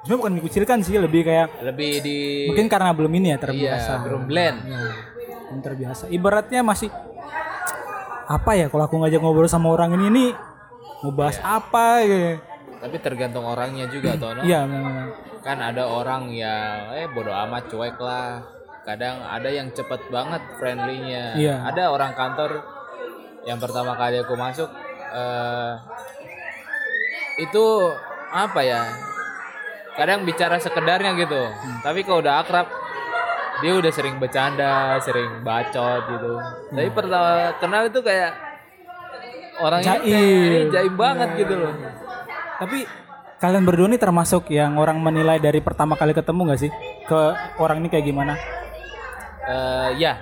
sebenarnya bukan dikucilkan sih lebih kayak lebih di mungkin karena belum ini ya iya terbiasa. belum blend Ya, belum terbiasa. Ibaratnya masih apa ya kalau aku ngajak ngobrol sama orang ini ini mau bahas apa ya. tapi tergantung orangnya juga toh no? Iya, kan ada orang yang eh bodo amat cuek lah kadang ada yang cepet banget friendly-nya Iya. ada orang kantor yang pertama kali aku masuk eh itu apa ya kadang bicara sekedarnya gitu Hmm. tapi kalau udah akrab dia udah sering bercanda sering bacot gitu tapi Hmm. pertama kenal itu kayak orang Jaim. jaim banget gitu loh Tapi kalian berdua ini termasuk yang orang menilai dari pertama kali ketemu nggak sih ke orang ini kayak gimana? Eh ya.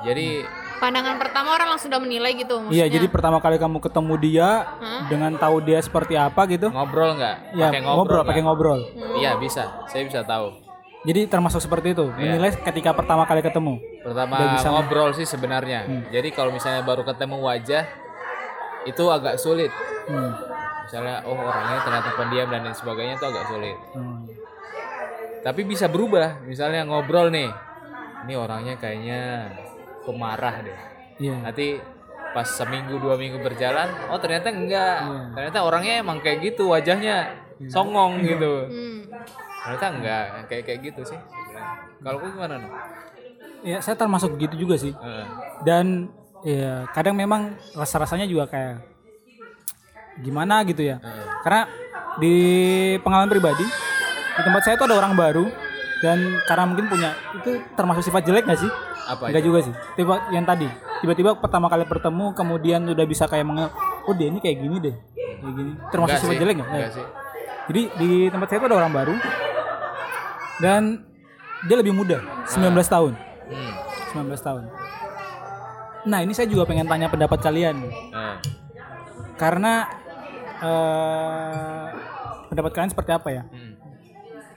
Jadi Pandangan pertama orang langsung udah menilai gitu. Iya, maksudnya. jadi pertama kali kamu ketemu dia dengan tahu dia seperti apa gitu. ngobrol nggak? Ya, Pakai ngobrol, pakai ngobrol. Iya bisa, saya bisa tahu. Jadi termasuk seperti itu, menilai ketika pertama kali ketemu. Pertama bisa- ngobrol sih sebenarnya. Jadi kalau misalnya baru ketemu wajah itu agak sulit. Hmm. Misalnya oh orangnya ternyata pendiam dan lain sebagainya itu agak sulit. Hmm. Tapi bisa berubah. Misalnya ngobrol nih, ini orangnya kayaknya pemarah deh. Iya. Nanti pas seminggu dua minggu berjalan, oh ternyata enggak. Iya. Ternyata orangnya emang kayak gitu wajahnya songong gitu. Hmm. Ternyata enggak kayak kayak gitu sih. Kalau kau gimana nih? Ya, saya termasuk gitu juga sih. Heeh. Dan ya kadang memang rasa-rasanya juga kayak gimana gitu ya. Karena di pengalaman pribadi di tempat saya itu ada orang baru dan karena mungkin punya itu termasuk sifat jelek nggak sih? Apa Enggak juga sih. Tiba yang tadi tiba-tiba pertama kali bertemu kemudian udah bisa kayak mengenal oh dia ini kayak gini deh. Kayak gini. Termasuk Enggak sifat sih, jelek enggak sih. Jadi di tempat saya itu ada orang baru dan dia lebih muda, 19 tahun. Hmm. 19 tahun. Nah, ini saya juga pengen tanya pendapat kalian. Nah, Karena eh pendapat kalian seperti apa ya? hmm.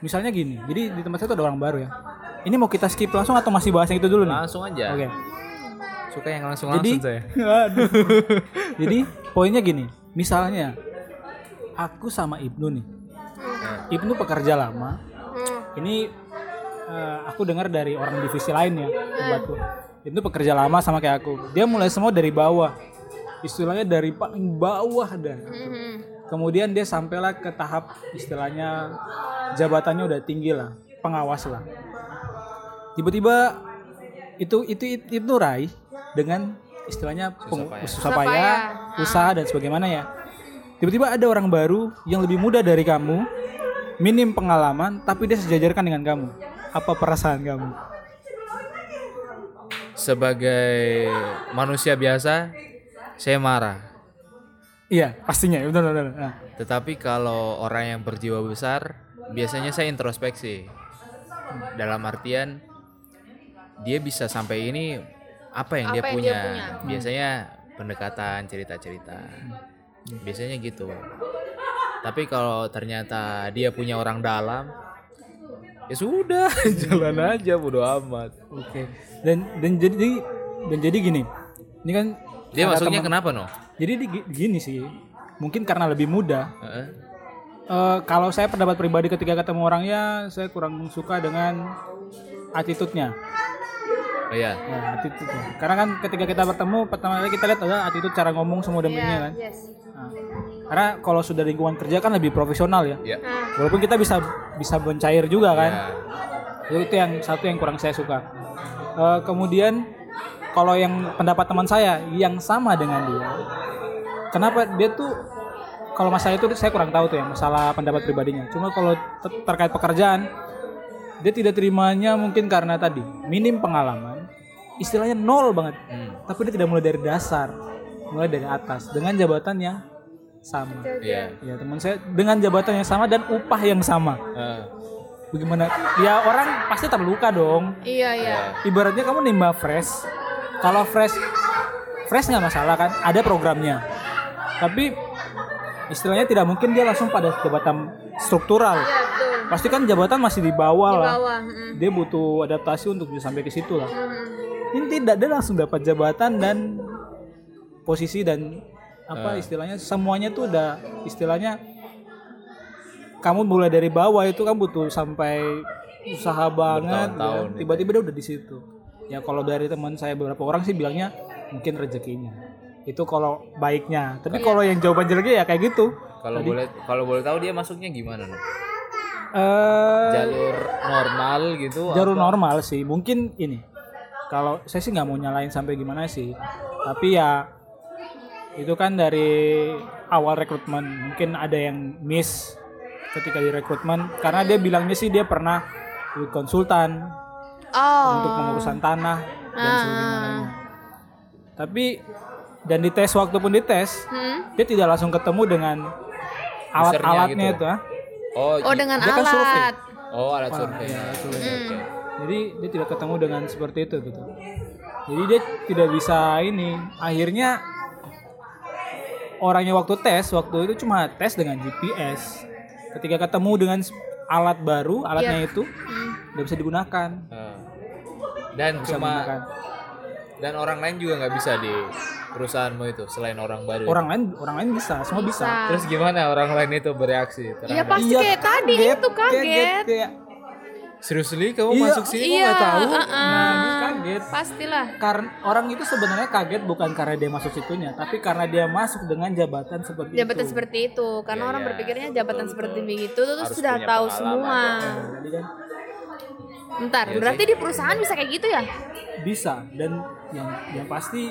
Misalnya gini, jadi di tempat saya itu ada orang baru ya. Ini mau kita skip langsung atau masih bahas yang itu dulu nih? Langsung aja. Oke. Suka yang langsung Jadi, langsung saya. (laughs) Aduh. jadi poinnya gini, misalnya aku sama Ibnu nih. Ibnu pekerja lama. Hmm. Ini eh, aku dengar dari orang divisi lain ya, tempatku. Ibnu pekerja lama sama kayak aku. Dia mulai semua dari bawah. Istilahnya dari paling bawah dah. Hmm. Kemudian dia sampailah ke tahap istilahnya jabatannya udah tinggi lah, pengawas lah. Tiba-tiba itu itu itu, itu raih dengan istilahnya peng- susah payah, usaha dan sebagaimana ya. Tiba-tiba ada orang baru yang lebih muda dari kamu, minim pengalaman, tapi dia sejajarkan dengan kamu. Apa perasaan kamu? Sebagai manusia biasa, saya marah. Iya, pastinya, benar benar. Nah, Tetapi kalau orang yang berjiwa besar, biasanya saya introspeksi. Dalam artian dia bisa sampai ini apa yang, dia, Apa yang punya. dia punya. Biasanya pendekatan, cerita-cerita. Biasanya gitu. Tapi kalau ternyata dia punya orang dalam, ya sudah (laughs) jalan aja bodo amat Oke. Dan dan jadi dan jadi gini. Ini kan dia ada masuknya teman- kenapa no Jadi di- gini sih. Mungkin karena lebih mudah. Heeh. Eh, kalau saya pendapat pribadi ketika ketemu orangnya, saya kurang suka dengan attitude-nya. Oh iya Ya, attitude-nya. Karena kan ketika kita bertemu pertama kali kita lihat ada attitude cara ngomong semua dan Iya, kan. yes. Nah, karena kalau sudah lingkungan kerja kan lebih profesional ya. ya Nah, Walaupun kita bisa bisa mencair juga kan. Ya. Itu yang satu yang kurang saya suka. Eh, kemudian kalau yang pendapat teman saya yang sama dengan dia, kenapa dia tuh kalau masalah itu saya kurang tahu tuh ya masalah pendapat pribadinya. Cuma kalau ter- terkait pekerjaan, dia tidak terimanya mungkin karena tadi minim pengalaman, istilahnya nol banget. Hmm. Tapi dia tidak mulai dari dasar, mulai dari atas dengan jabatan yang sama. Iya. Ya teman saya dengan jabatan yang sama dan upah yang sama. Heeh. Bagaimana? Ya orang pasti terluka dong. iya iya. Ibaratnya kamu nimba fresh. Kalau fresh, fresh nggak masalah kan? Ada programnya. Tapi istilahnya tidak mungkin dia langsung pada jabatan struktural. Iya betul. Pasti kan jabatan masih di bawah Di lah. bawah. mm. Dia butuh adaptasi untuk bisa sampai ke situ lah. Mm. Ini tidak, dia langsung dapat jabatan dan posisi dan apa istilahnya semuanya tuh udah istilahnya kamu mulai dari bawah itu kan butuh sampai usaha banget ya. Tiba-tiba dia udah di situ. Ya kalau dari teman saya beberapa orang sih bilangnya mungkin rezekinya. Itu kalau baiknya. Tapi kalau yang jawaban jeleknya ya kayak gitu. Kalau boleh kalau boleh tahu dia masuknya gimana no? eh Jalur normal gitu? jalur normal sih. Mungkin ini kalau saya sih nggak mau nyalain sampai gimana sih tapi ya itu kan dari awal rekrutmen mungkin ada yang miss ketika di rekrutmen karena dia bilangnya sih dia pernah di konsultan Oh. untuk pengurusan tanah dan sebagainya tapi dan di tes waktu pun dites Hmm? dia tidak langsung ketemu dengan alat-alatnya gitu? itu ah. Oh, Oh dengan Dia kan survei. alat. oh alat survei. ya, survei. Oke. Jadi dia tidak ketemu dengan seperti itu gitu. Jadi dia tidak bisa ini. Akhirnya orangnya waktu tes waktu itu cuma tes dengan GPS. Ketika ketemu dengan alat baru, alatnya itu nggak bisa digunakan. Ah. Dan Bisa cuma menggunakan. dan orang lain juga nggak bisa di perusahaanmu itu selain orang baru. Orang lain orang lain bisa, semua bisa. Bisa. Terus gimana orang lain itu bereaksi? Iya terhadap- pasti kayak tadi itu kaget. kayak, Seriusly kamu iya, masuk sini? Iya, nggak tahu. uh-uh. Nah, dia kaget. Pastilah. Karena orang itu sebenarnya kaget bukan karena dia masuk situnya, tapi karena dia masuk dengan jabatan seperti Jabatan itu. seperti itu. Karena Iya, orang iya. berpikirnya jabatan seperti begitu terus Harus sudah tahu semua. Jadi kan Bentar, Iya berarti di perusahaan bisa kayak gitu ya? bisa dan yang yang pasti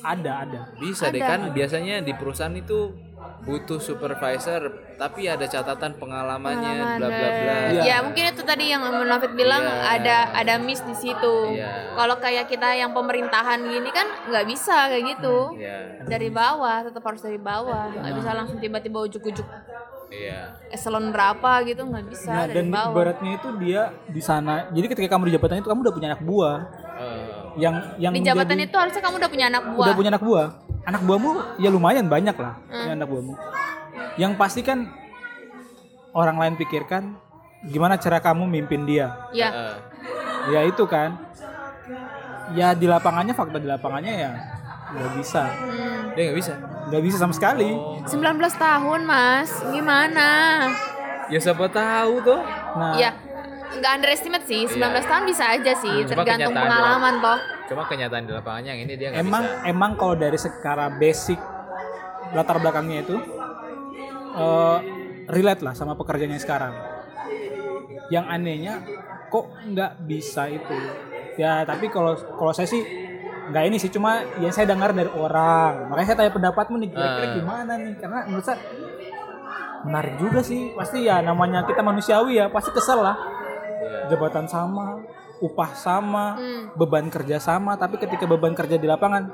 ada ada Bisa deh kan biasanya di perusahaan itu butuh supervisor tapi ada catatan pengalamannya bla bla bla. Iya. Ya mungkin itu tadi yang Munafik bilang Iya. ada ada miss di situ. Iya. Kalau kayak kita yang pemerintahan gini kan nggak bisa kayak gitu. Iya. Dari bawah tetap harus dari bawah. Nggak bisa langsung tiba-tiba ujuk-ujuk Iya. eselon berapa gitu nggak bisa nah, dari dan bawah. ibaratnya itu dia di sana jadi ketika kamu di jabatan itu kamu udah punya anak buah Eh, yang yang Di jabatan menjadi- itu harusnya kamu udah punya anak buah. udah punya anak buah anak buahmu ya lumayan banyak lah Hmm. punya anak buahmu yang pasti kan orang lain pikirkan gimana cara kamu mimpin dia Ya, ya itu kan ya di lapangannya fakta di lapangannya ya nggak bisa hmm. dia nggak bisa. nggak bisa sama sekali 19 tahun mas, gimana? Ya siapa tahu tuh. nah Ya, nggak underestimate sih. 19 tahun bisa aja sih, Cuma tergantung pengalaman toh. Cuma kenyataan di lapangannya yang ini dia nggak emang bisa. emang kalau dari secara basic latar belakangnya itu eh, relate lah sama pekerjaannya sekarang. Yang anehnya kok nggak bisa itu? Ya tapi kalau kalau saya sih nggak ini sih. Cuma yang saya dengar dari orang. Makanya saya tanya pendapatmu nih kira-kira Ah. gimana nih? Karena menurut saya menarik juga sih. Pasti ya namanya kita manusiawi ya pasti kesel lah. Iya. jabatan sama, upah sama, Hmm. beban kerja sama, tapi ketika beban kerja di lapangan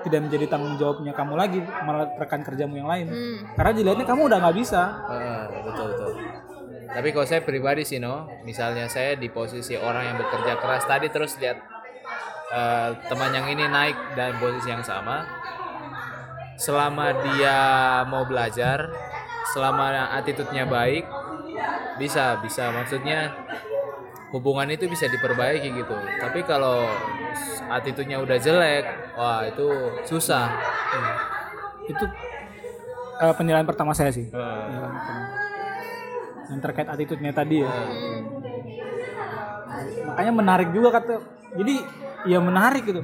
tidak menjadi tanggung jawabnya kamu lagi, malah rekan kerjamu yang lain. Hmm. Karena dilihatnya kamu udah nggak bisa. Eh, betul betul. Tapi kalau saya pribadi sih no, misalnya saya di posisi orang yang bekerja keras tadi terus lihat eh, teman yang ini naik dan posisi yang sama, selama dia mau belajar, selama attitude-nya baik bisa bisa maksudnya hubungan itu bisa diperbaiki gitu tapi kalau attitude-nya udah jelek wah itu susah Itu eh, penilaian pertama saya sih. Pertama. Yang terkait attitude-nya tadi ya. Makanya menarik juga kata. Jadi ya menarik gitu.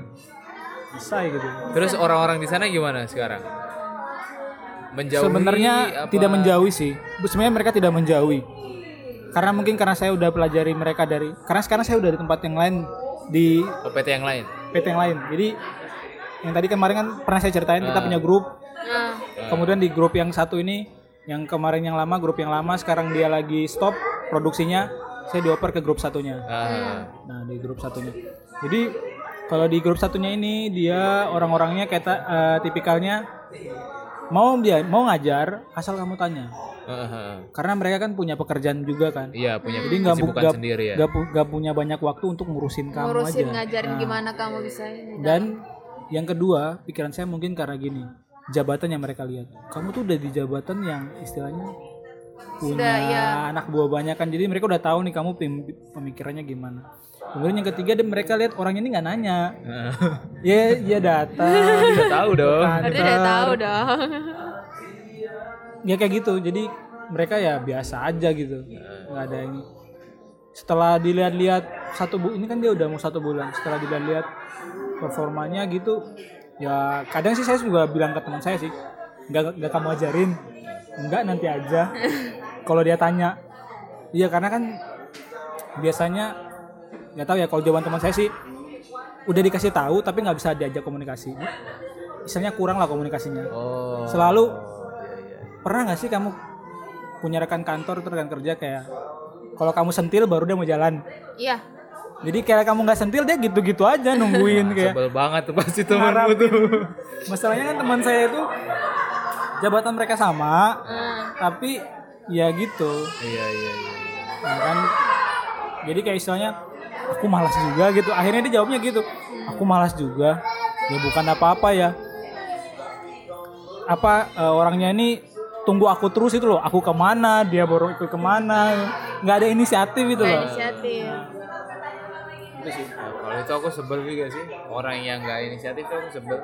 Bisa ya gitu. terus orang-orang di sana gimana sekarang menjauhi Sebenarnya apa? tidak menjauhi sih. Sebenarnya mereka tidak menjauhi. Karena mungkin karena saya udah pelajari mereka dari karena sekarang saya udah di tempat yang lain di Oh, PT yang lain PT yang lain. Jadi yang tadi kemarin kan pernah saya ceritain kita punya grup. Nah, Kemudian di grup yang satu ini yang kemarin yang lama grup yang lama sekarang dia lagi stop produksinya. Saya dioper ke grup satunya. Ah, Nah, di grup satunya. Jadi kalau di grup satunya ini dia orang-orangnya kayak eh, tipikalnya mau dia mau ngajar asal kamu tanya. ah. Karena mereka kan punya pekerjaan juga kan. iya punya Jadi nggak bu- nggak- sendiri ya nggak pu- nggak punya banyak waktu untuk ngurusin kamu ngurusin aja. ngajarin Nah, gimana kamu bisa ini. Dan yang kedua, pikiran saya mungkin karena gini, jabatan yang mereka lihat. Kamu tuh udah di jabatan yang istilahnya punya Sudah, ya. anak buah banyak kan. Jadi mereka udah tahu nih kamu pem- pemikirannya gimana. Kemudian yang ketiga, dan mereka lihat orangnya ini nggak nanya. (laughs) ya, ya datang. udah tahu dong udah tahu dong. ya kayak gitu. Jadi mereka ya biasa aja gitu. Nggak ada yang setelah dilihat-lihat satu bu ini kan dia udah mau satu bulan setelah dilihat-lihat performanya gitu ya kadang sih saya juga bilang ke teman saya sih nggak nggak kamu ajarin nggak nanti aja (laughs) kalau dia tanya iya karena kan biasanya nggak tahu ya kalau jawaban teman saya sih udah dikasih tahu tapi nggak bisa diajak komunikasi. Misalnya kurang lah komunikasinya. Oh. Selalu iya, iya. pernah nggak sih kamu punya rekan kantor atau rekan kerja kayak kalau kamu sentil baru dia mau jalan? Iya. jadi kayak kamu nggak sentil dia gitu-gitu aja nungguin kayak sebel banget tuh pasti temanmu tuh. Masalahnya kan teman saya itu jabatan mereka sama Hmm. tapi ya gitu. Iya iya iya. Nah, kan jadi kayak istilahnya aku malas juga gitu. Akhirnya dia jawabnya gitu. Aku malas juga. Ya bukan apa-apa ya. Apa eh, orangnya ini tunggu aku terus itu loh. Aku ke mana? Dia baru ikut ke mana? Nggak ada inisiatif itu loh. inisiatif. itu sih. Nah, kalau itu aku sebel juga sih. Orang yang nggak inisiatif tuh aku sebel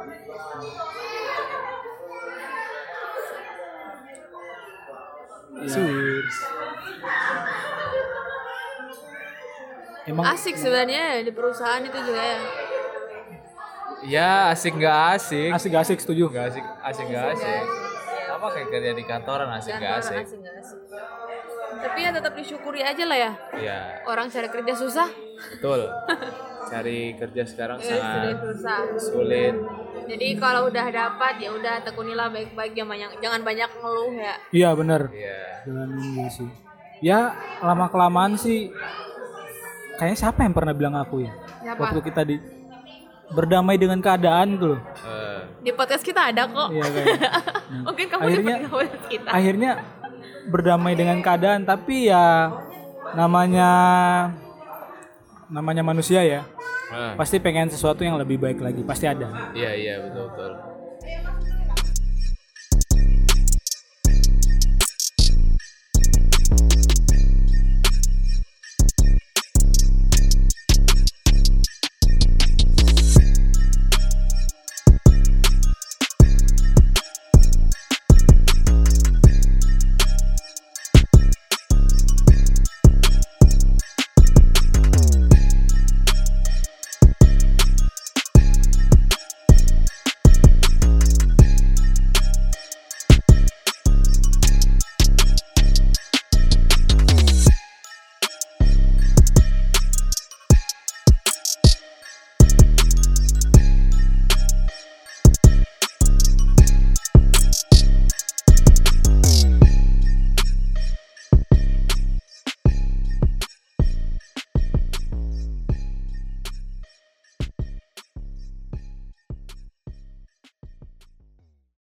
Emang Asik sebenarnya di perusahaan itu juga ya. ya asik nggak asik asik-asik setuju. nggak asik asik nggak asik sama kayak kerja di kantoran asik nggak asik asik nggak asik. Tapi ya tetap disyukuri aja lah ya. iya Orang cari kerja susah, betul cari kerja sekarang ya sangat susah. sulit Jadi kalau udah dapat ya udah tekunilah baik-baik jangan banyak jangan banyak ngeluh ya. Iya bener. iya Jangan sih. Ya lama kelamaan sih. Kayaknya siapa yang pernah bilang aku ya? Siapa? Waktu kita di berdamai dengan keadaan tuh loh. Eh, Di podcast kita ada kok. Iya kayak. (laughs) Mungkin kamu Akhirnya- di podcast kita. akhirnya berdamai dengan keadaan tapi ya namanya namanya manusia ya eh, pasti pengen sesuatu yang lebih baik lagi pasti ada iya iya betul betul